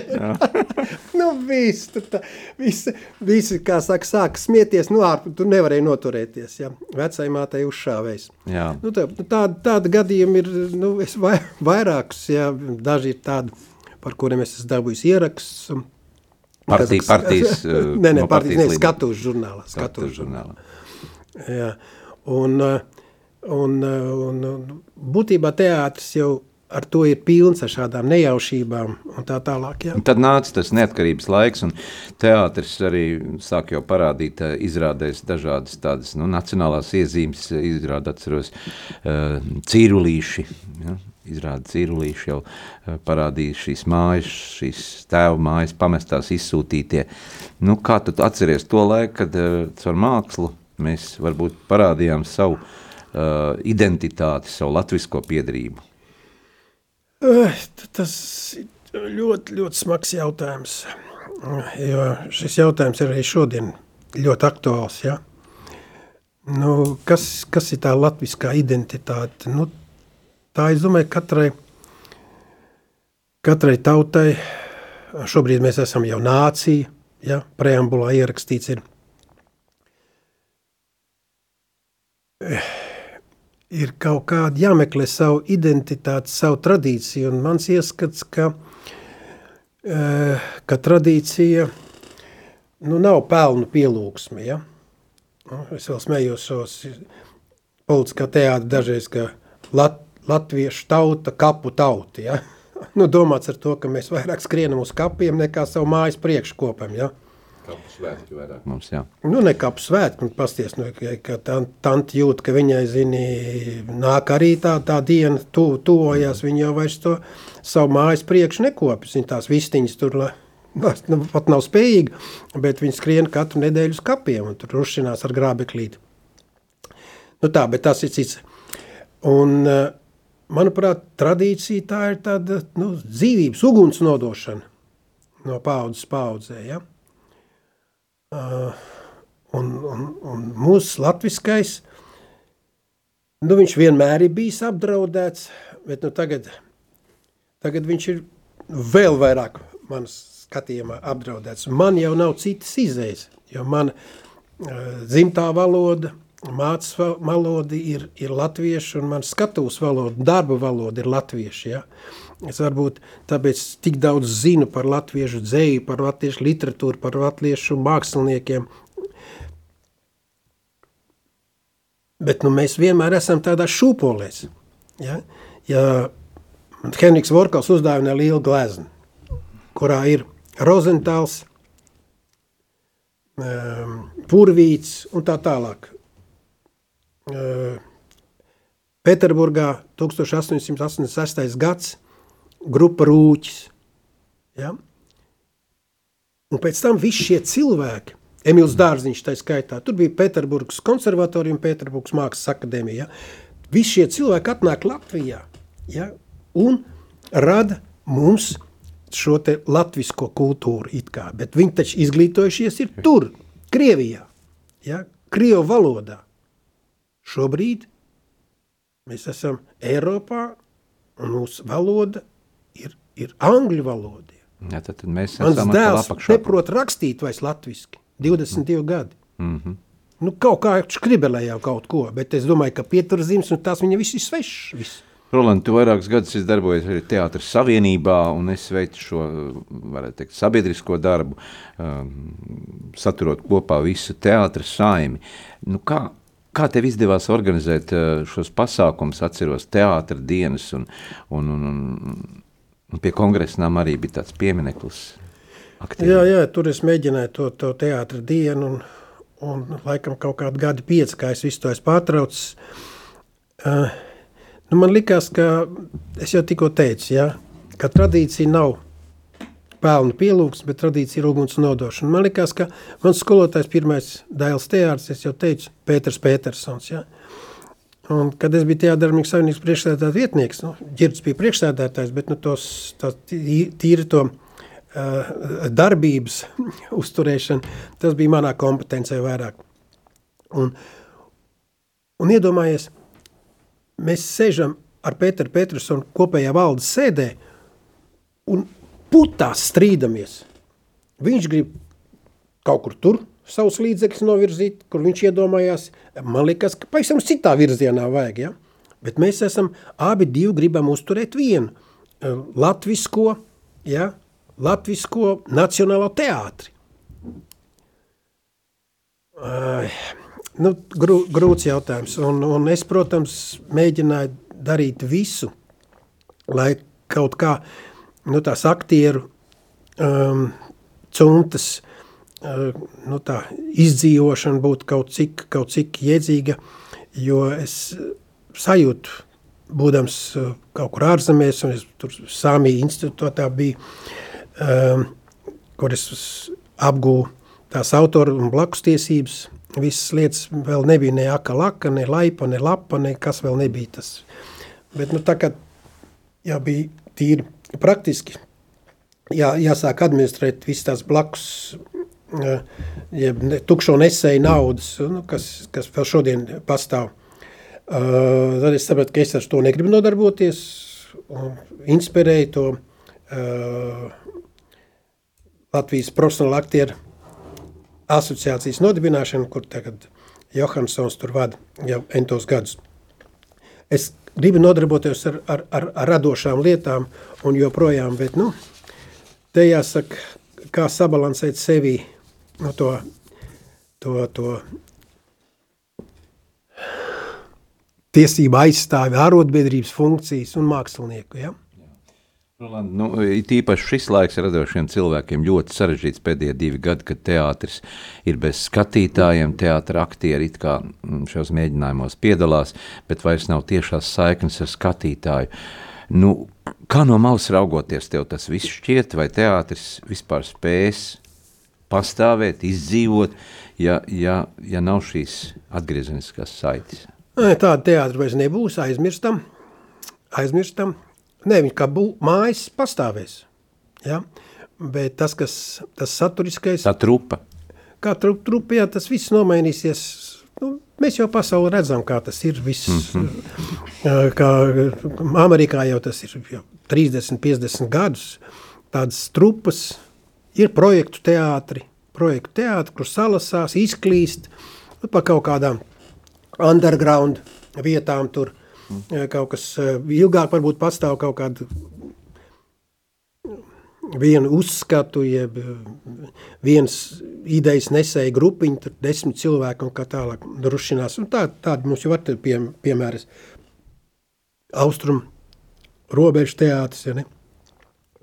nu, viss, tur tā, visi, visi, kā saka, sāka smieties, nu, ārpus, tu nevarēji noturēties, ja. Vecai mātei uzšāvējs. Jā. Nu, tā, nu, tāda, tāda gadījuma ir, nu, es vai, vairākus, ja, daži ir tādi, par kuriem es esmu dabūjis ieraksts. un- Partija- kas- partijas, Nē, nē, no partijas, partijas līdera. skatūs žurnālā. Skatūs žurnālā. Jā. Un, uh, un, uh, un, un būtībā teātris jau ar to ir pilns ar šādām nejaušībām un tā tālāk. Jā. Tad nāca tas neatkarības laiks, un teātris arī sāk jau parādīt, eh, izrādēs dažādas tādas nu, nacionālās iezīmes, izrāda atceros uh, cīrulīši, ja? izrāda cīrulīši jau parādīja šīs mājas, šīs tēva mājas pamestās izsūtītie. Nu, kā tu atceries to laiku, kad uh, caur mākslu mēs varbūt parādījām savu uh, identitāti, savu latvisko piedrību? Eh, Tas ir ļoti, ļoti smags jautājums. Jo šis jautājums ir arī šodien ļoti aktuāls. Ja? Nu, kas, kas ir tā latviskā identitāte? Nu, tā es domāju, katrai, katrai tautai, šobrīd mēs esam jau nācija, ja? preambulā ierakstīts ir. Ir kaut kāda jāmeklē savu identitāti, savu tradīciju, un mans ieskats, ka, eh, ka tradīcija nu, nav pelnu pielūgsme, ja? Nu, es vēl smējos politiskā teātra dažreiz, ka lat, latviešu tauta, kapu tauta, ja? Nu, domāts ar to, ka mēs vairāk skrienam uz kapiem nekā savu mājas priekškopam, ja? Kapu svētki vairāk mums, jā. Nu, ne kā svētki, pasties, nu, ka, ka tan- tanti jūt, ka viņai, zini, nāk arī tā, tā diena tu, tuvojās, viņa jau vairs to savu mājas priekšu nekopjas, viņa tās vistiņas tur, la- nu, pat nav spējīga, bet viņa skrien katru nedēļu uz kapiem un tur rušinās ar grābeklīti. Nu tā, bet tas ir cits. Un, eh, manuprāt, tradīcija tā ir tāda, nu, dzīvības uguns nodošana no paudzes paudzē, ja? Uh, un, un, un mūsu latviskais, nu, viņš vienmēr ir bijis apdraudēts, bet nu, tagad, tagad viņš ir vēl vairāk manas skatījumā apdraudēts. Man jau nav citas izējas, jo man uh, dzimtā valoda, mācas va- valoda ir, ir latviešu, un man skatūs valoda, darba valoda ir latviešu, ja? Es varbūt tāpēc tik daudz zinu par latviešu dzēju, par latviešu literatūru, par latviešu māksliniekiem. Bet nu, mēs vienmēr esam tādā šūpolēs. Ja, ja Henriks Vorkals uzdāvina lielu gleznu, kurā ir Rozentāls, um, Purvīts un tā tālāk. Uh, Pēterburgā 1886. gads grupa rūķis. Ja? Un pēc tam visi šie cilvēki, Emīls Dārziņš tā skaitā, tur bija Pēterburgas konservatorija un Pēterburgas mākslas akadēmija. Ja? Visi šie cilvēki atnāk Latvijā ja? un rada mums šo te latvisko kultūru it kā, bet viņi taču izglītojušies ir tur, Krievijā, ja? Krievu valodā. Šobrīd mēs esam Eiropā un mūsu valoda ir, ir angļu valoda. jā tad, tad mēs Mans dēls neprot rakstīt vairs latviski. 22 mm. gadi. Mm -hmm. Nu, kaut kā skribelē jau kaut ko, bet es domāju, ka pieturzīmes un tās viņa viss ir svešs. Roland, tu vairākus gadus esi darbojies arī Teātras Savienībā, un es veicu šo, varētu teikt, sabiedrisko darbu, um, saturot kopā visu teātras saimi. Nu, kā, kā tev izdevās organizēt uh, šos pasākumus, atceros teātra dienas, un, un, un, un, un pie kongresnām arī bija tāds piemineklis aktīvi. Jā, jā, tur es mēģināju to, to teātra dienu, un, un laikam kaut kādu gadu pieci, kā es visu to esmu pārtraucis. Uh, nu man likās, ka es jau tikko teicu, ja, ka tradīcija nav pelnu pielūgs, bet tradīcija ir uguns nodošana. Man likās, ka mans skolotājs pirmais Dailes teārs, es jau teicu, Pēters Petersons, ja. Un, kad es biju teātris savienības priekšsēdētāja vietnieks, nu, ģirds bija priekšsēdētājs, bet nu, tos, tā, tī- tīri to uh, darbības uzturēšana, tas bija manā kompetencijā vairāk. Un, un iedomājies, mēs sēžam ar Pēteru Petersonu kopējā valdes sēdē un putās strīdamies. Viņš grib kaut kur tur savus līdzekļus novirzīt, kur viņš iedomājās. Man liekas, ka pavisam citā virzienā vajag, ja? Bet mēs esam, abi divi gribam uzturēt vienu eh, latvisko, ja? latvisko nacionālo teātri. Ai, nu, grū, grūts jautājums. Un, un es, protams, mēģināju darīt visu, lai kaut kā nu, tās aktieru um, cuntas uh, nu, tā, izdzīvošana būtu kaut cik, kaut cik iedzīga, jo es sajūtu, būdams uh, kaut kur ārzemēs, un es tur Sāmija institūtā biju, um, kur es apgūvu tās autoru un blakus tiesības, visas lietas vēl nebija ne aka laka, ne laipa, ne lapa, ne kas vēl nebija tas. Bet nu tā kā jau bija tīri praktiski, jā, jāsāk administrēt visas tās blakus, jeb ne, tukšo nesēju naudas, nu, kas, kas vēl šodien pastāv. Uh, tad es sapratu, ka es ar to negribu nodarboties, inspirēju to uh, Latvijas profesionāla aktieru asociācijas nodibināšanu, kur tagad Johansons tur vada jau entos gadus. es gribu nodarboties ar, ar, ar, ar radošām lietām un joprojām, bet, nu, te jāsaka, kā sabalansēt sevi no to, to, to tiesību aizstāvi, ārotbiedrības funkcijas un mākslinieku, ja? Roland, nu, it īpaši šis laiks radošiem cilvēkiem ļoti sarežģīts pēdējie divi gadi, kad teātris ir bez skatītājiem, teātra aktieri it kā mm, šajos mēģinājumos piedalās, bet vairs nav tiešās saiknes ar skatītāju. Nu, kā no malas raugoties, tev tas viss šķiet, vai teātris vispār spēs pastāvēt, izdzīvot, ja, ja, ja nav šīs atgriezeniskās saites? Tāda teātra vairs nebūs, aizmirstam, aizmirstam. Nē, viņi kā bū, mājas pastāvēs. Ja? Bet tas, kas tas saturiskais, Tā trupa. kā trup, trup, jā, tas viss nomainīsies. Nu, mēs jau pasauli redzam, kā tas ir. Viss, mm -hmm. kā, Amerikā jau tas ir jau 30, 50 gadus. Tādas trupas ir projektu teātri, projektu teātri, kur salasās, izklīst nu, pa kaut kādām underground vietām tur. Mm. Kaut kas eh, ilgāk varbūt pastāv kaut kāda vienu uzskatu, jeb eh, viens idejas nesēja grupiņa, tur desmit cilvēki un kā tālāk drušinās. Un tā, tādi mums jau var pie, piemēras austrum robežu teātris, ja ne?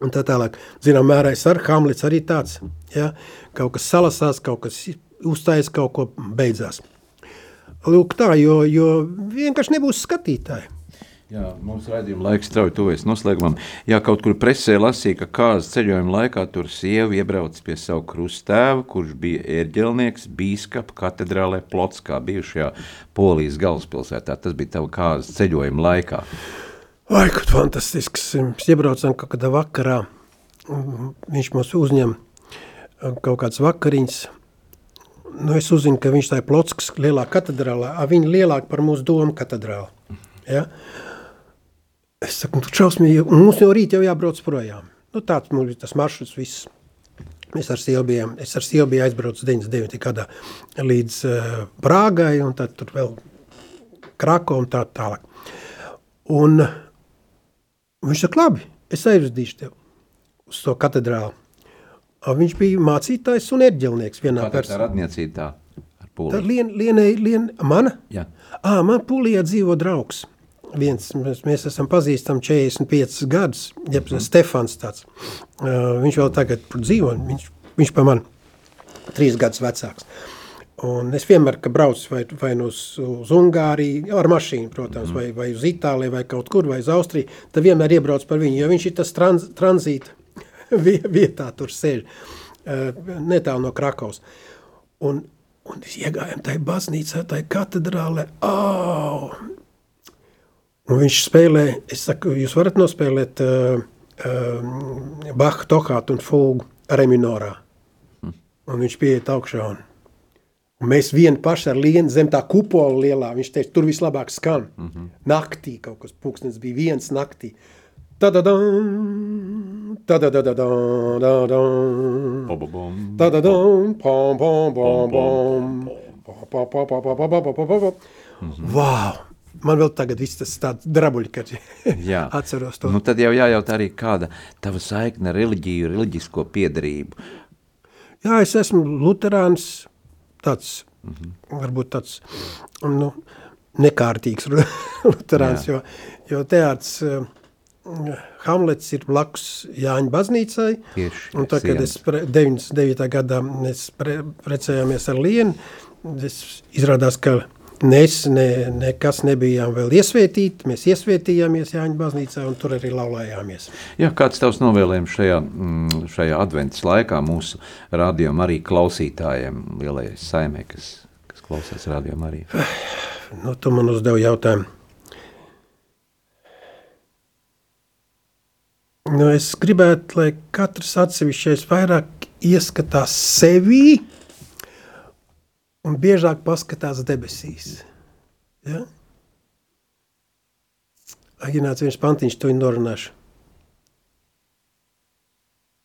Un tā tālāk, zinām, mērais ar Hamlets arī tāds, ja? kaut kas salasās, kaut kas uzstājas, kaut ko beidzās. Lūk tā, jo, jo vienkārši nebūs skatītāji. Jā, mums raidījuma laiks strauji tuvojas noslēgumam. Jā, kaut kur presē lasīja, ka kāzas ceļojuma laikā tur sieva iebrauc pie savu krustēvu, kurš bija ērģelnieks bīskapa katedrālē Plotskā, bijušajā Polijas galvaspilsētā. Tas bija tava kāzas ceļojuma laikā. Vai, kad fantastisks. Mēs iebraucām kaut kādā vakarā. Viņš mums uzņem kaut kāds vakariņas. Nu, es uzzinu, ka viņš tā ir Plotskas lielā katedrālā, a viņa lielāka par mūsu domu katedrālu. Ja? Es saku, nu, šausmīgi, mums jau rīt jau jābrauc projām. Nu, tāds mums bija tas maršruts viss. Mēs ar sievu bijām, es ar sievu biju aizbraucis 99. gadā līdz uh, Prāgai, un tad tur vēl Krako un tā tālāk. Un viņš saka, labi, es aizvedīšu tev uz to katedrālu. A, Viņš bija mācītājs un erģelnieks vienā Kā tā personā. radniecība tā ar Tā pūli? lien, lienai, lien, mana? Jā. Ā, man Polijā dzīvo draugs. Viens, mēs, mēs esam pazīstami 45 gadus, jeb mm -hmm. Stefans tāds. Uh, viņš vēl tagad dzīvo, un viņš, viņš pa man trīs gadus vecāks. Un es vienmēr, kad braucu vai, vai nu uz, uz Ungāriju, ar mašīnu, protams, mm. vai, vai uz Itāliju, vai kaut kur, vai uz Austriju, tad vienmēr iebraucu par viņu, jo viņš ir tas trans, tranzīta vie- vietā tur sēž, uh, netālu no Krakaus. Un, un iegājām tajā baznīcā, tajā katedrālē, oh! Un viņš spēlē, es saku, jūs varat nospēlēt uh, uh, Baha tohātu un fulgu reminorā. Un viņš pieiet augšā un mēs vieni paši ar lienu zem tā kupola lielā, viņš teica, tur vislabāk skan. Mm -hmm. Naktī kaut kas pūkstens bija viens naktī. Tadadam, tadadadadam, tadadam, tadadam, pom, pom, pom, pom, pom, pom, pom, pom, pom, pom, pom, pom, pom, pom. Wow! Man vēl tagad viss tas tāds drabuļi, kad Jā. atceros to. Nu, tad jau jājautā arī, kāda tava saikne reliģiju, reliģisko piedarību. Jā, es esmu luterāns, tāds, mm -hmm. varbūt tāds, nu, nekārtīgs luterāns, jo, jo teāts uh, Hamlets ir blakus Jāņa baznīcai, Tieši, un tā, kad es pre, 99. gadā mēs pre, precējāmies ar Lienu, es izrādās, ka Nes, ne, nekas nebijām vēl iesvētīti, mēs iesvētījāmies Jāņa baznīcā un tur arī laulājāmies. Jā, kāds tavs novēlējums šajā, mm, šajā adventas laikā mūsu rādījuma arī klausītājiem, lielajai saimē, kas, kas klausās rādījuma arī? Nu, tu man uzdevi jautājumu. Nu, es gribētu, lai katrs atsevišķais vairāk ieskatās sevī un biežāk paskatās debesīs. Ja? Agināts viens pantiņš, to norunāšu.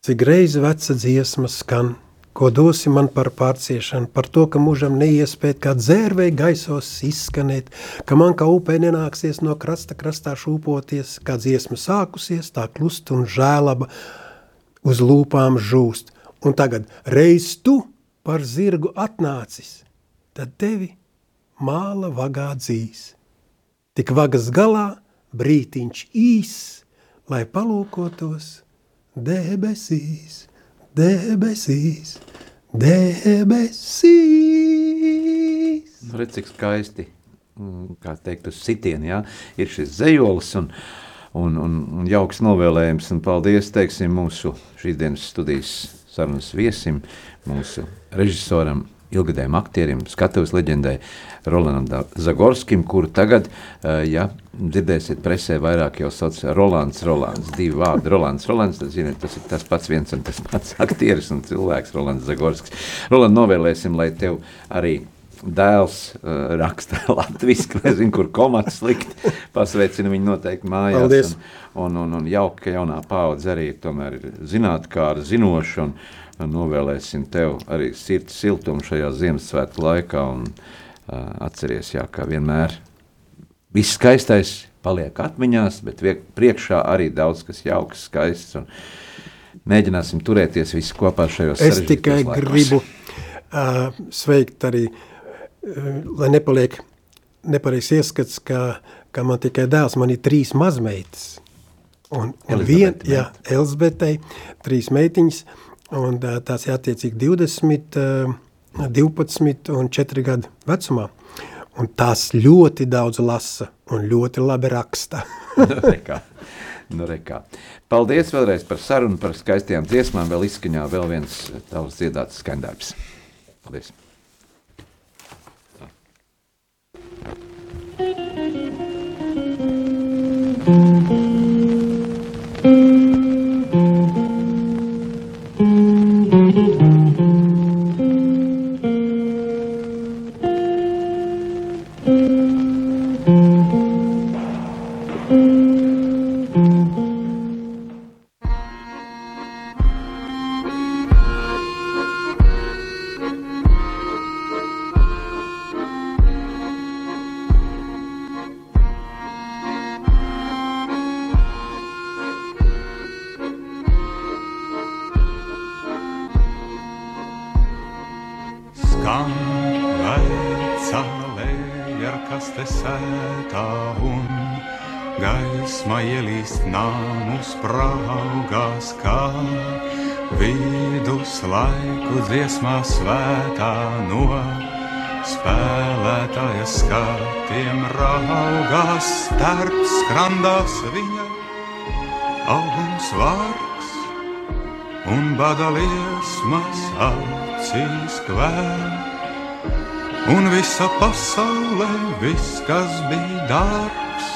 Cik reizi veca dziesma skan, ko dosi man par pārciešanu, par to, ka mūžam neiespēt kā dzērvei gaisos izskanēt, ka man kā upē nenāksies no krasta krastā šūpoties, kā dziesma sākusies, tā klust un žēlaba uz lūpām žūst. Un tagad reiz tu par zirgu atnācis, tad tevi māla vagā dzīs. Tik vagas galā brītiņš īs, lai palūkotos debesīs, debesīs, debesīs. Nu, redz, cik skaisti, mm, kā teikt, uz sitienu, ja? ir šis zejolis un, un, un, un jauks novēlējums, un paldies, teiksim, mūsu šīs dienas studijas sarunas viesim, mūsu režisoram, ilgadējiem aktierim, skatuves leģendai Rolandam Zagorskim, kuru tagad, uh, ja dzirdēsiet presē, vairāk jau sauc Rolands Rolands, divi vārdi Rolands Rolands, tad ziniet, tas ir tas pats viens un tas pats aktieris un cilvēks Rolands Zagorskis. Roland, novēlēsim, lai tev arī dēls uh, raksta latviski, nezinu, kur komats likt, pasveicina viņu noteikti mājās. Paldies. Un, un, un, jauka, ka jaunā paudze arī tomēr ir zinātkāra, zinoša un novēlēsim tev arī sirds siltumu šajā Ziemassvētku laikā un uh, atceries, jā, kā vienmēr viss skaistais paliek atmiņās, bet viek, priekšā arī daudz kas jauks, skaists un mēģināsim turēties visi kopā šajos Es tikai laikos. gribu uh, sveikt arī, uh, lai nepaliek nepareizs ieskats, ka, ka man tikai dēls, man ir trīs mazmeitas. Un, un vien, Elizabete, jā, Elzbetei, trīs meitiņas, un tās ir attiecīgi 20, uh, 12 un 4 gadu vecumā. Un tās ļoti daudz lasa un ļoti labi raksta. nu, rekā. Nu, rekā. Paldies vēlreiz par sarunu, par skaistām dziesmām. Vēl izskaņā vēl viens tavs dziedāts skandarbs. Paldies! Skan kvēl. Un visa pasaulē, viss, kas bija dārgs,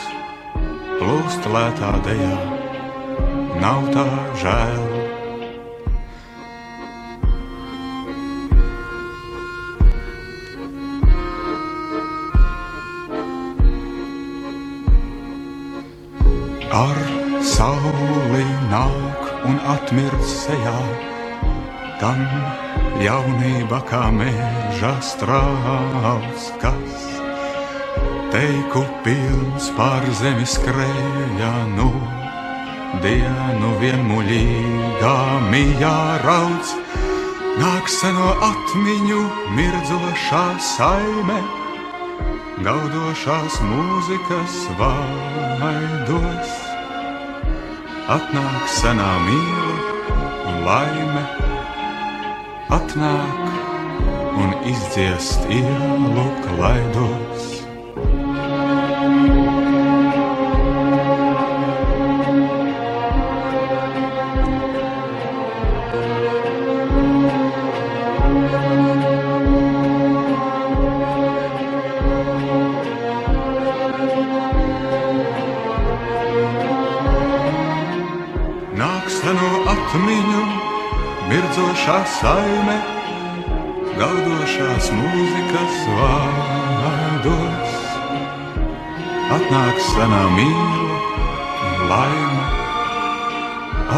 plūst lētā dejā, nav tā žēl. Ar sauli nāk un atmirst sejā, tam jaunība kā meža strāvs, kas teiku pilns pār zemi skrēja nu. Dienu vienmuļīgā mijā rauc, nāk seno atmiņu mirdzošā saime, gaudošās mūzikas vaidos. Atnāk senā mīla un laime, atnāk un izdziest ielu klaidos. Saime, gaudošās mūzikas vārdos. Atnāk senā mīla, un laime,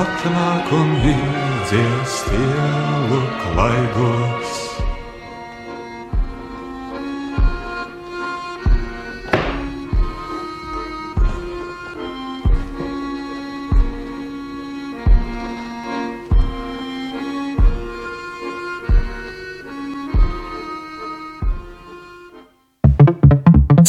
atnāk un ir dziest ielu klaidos.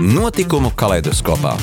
Notikumu kaleidoskopā.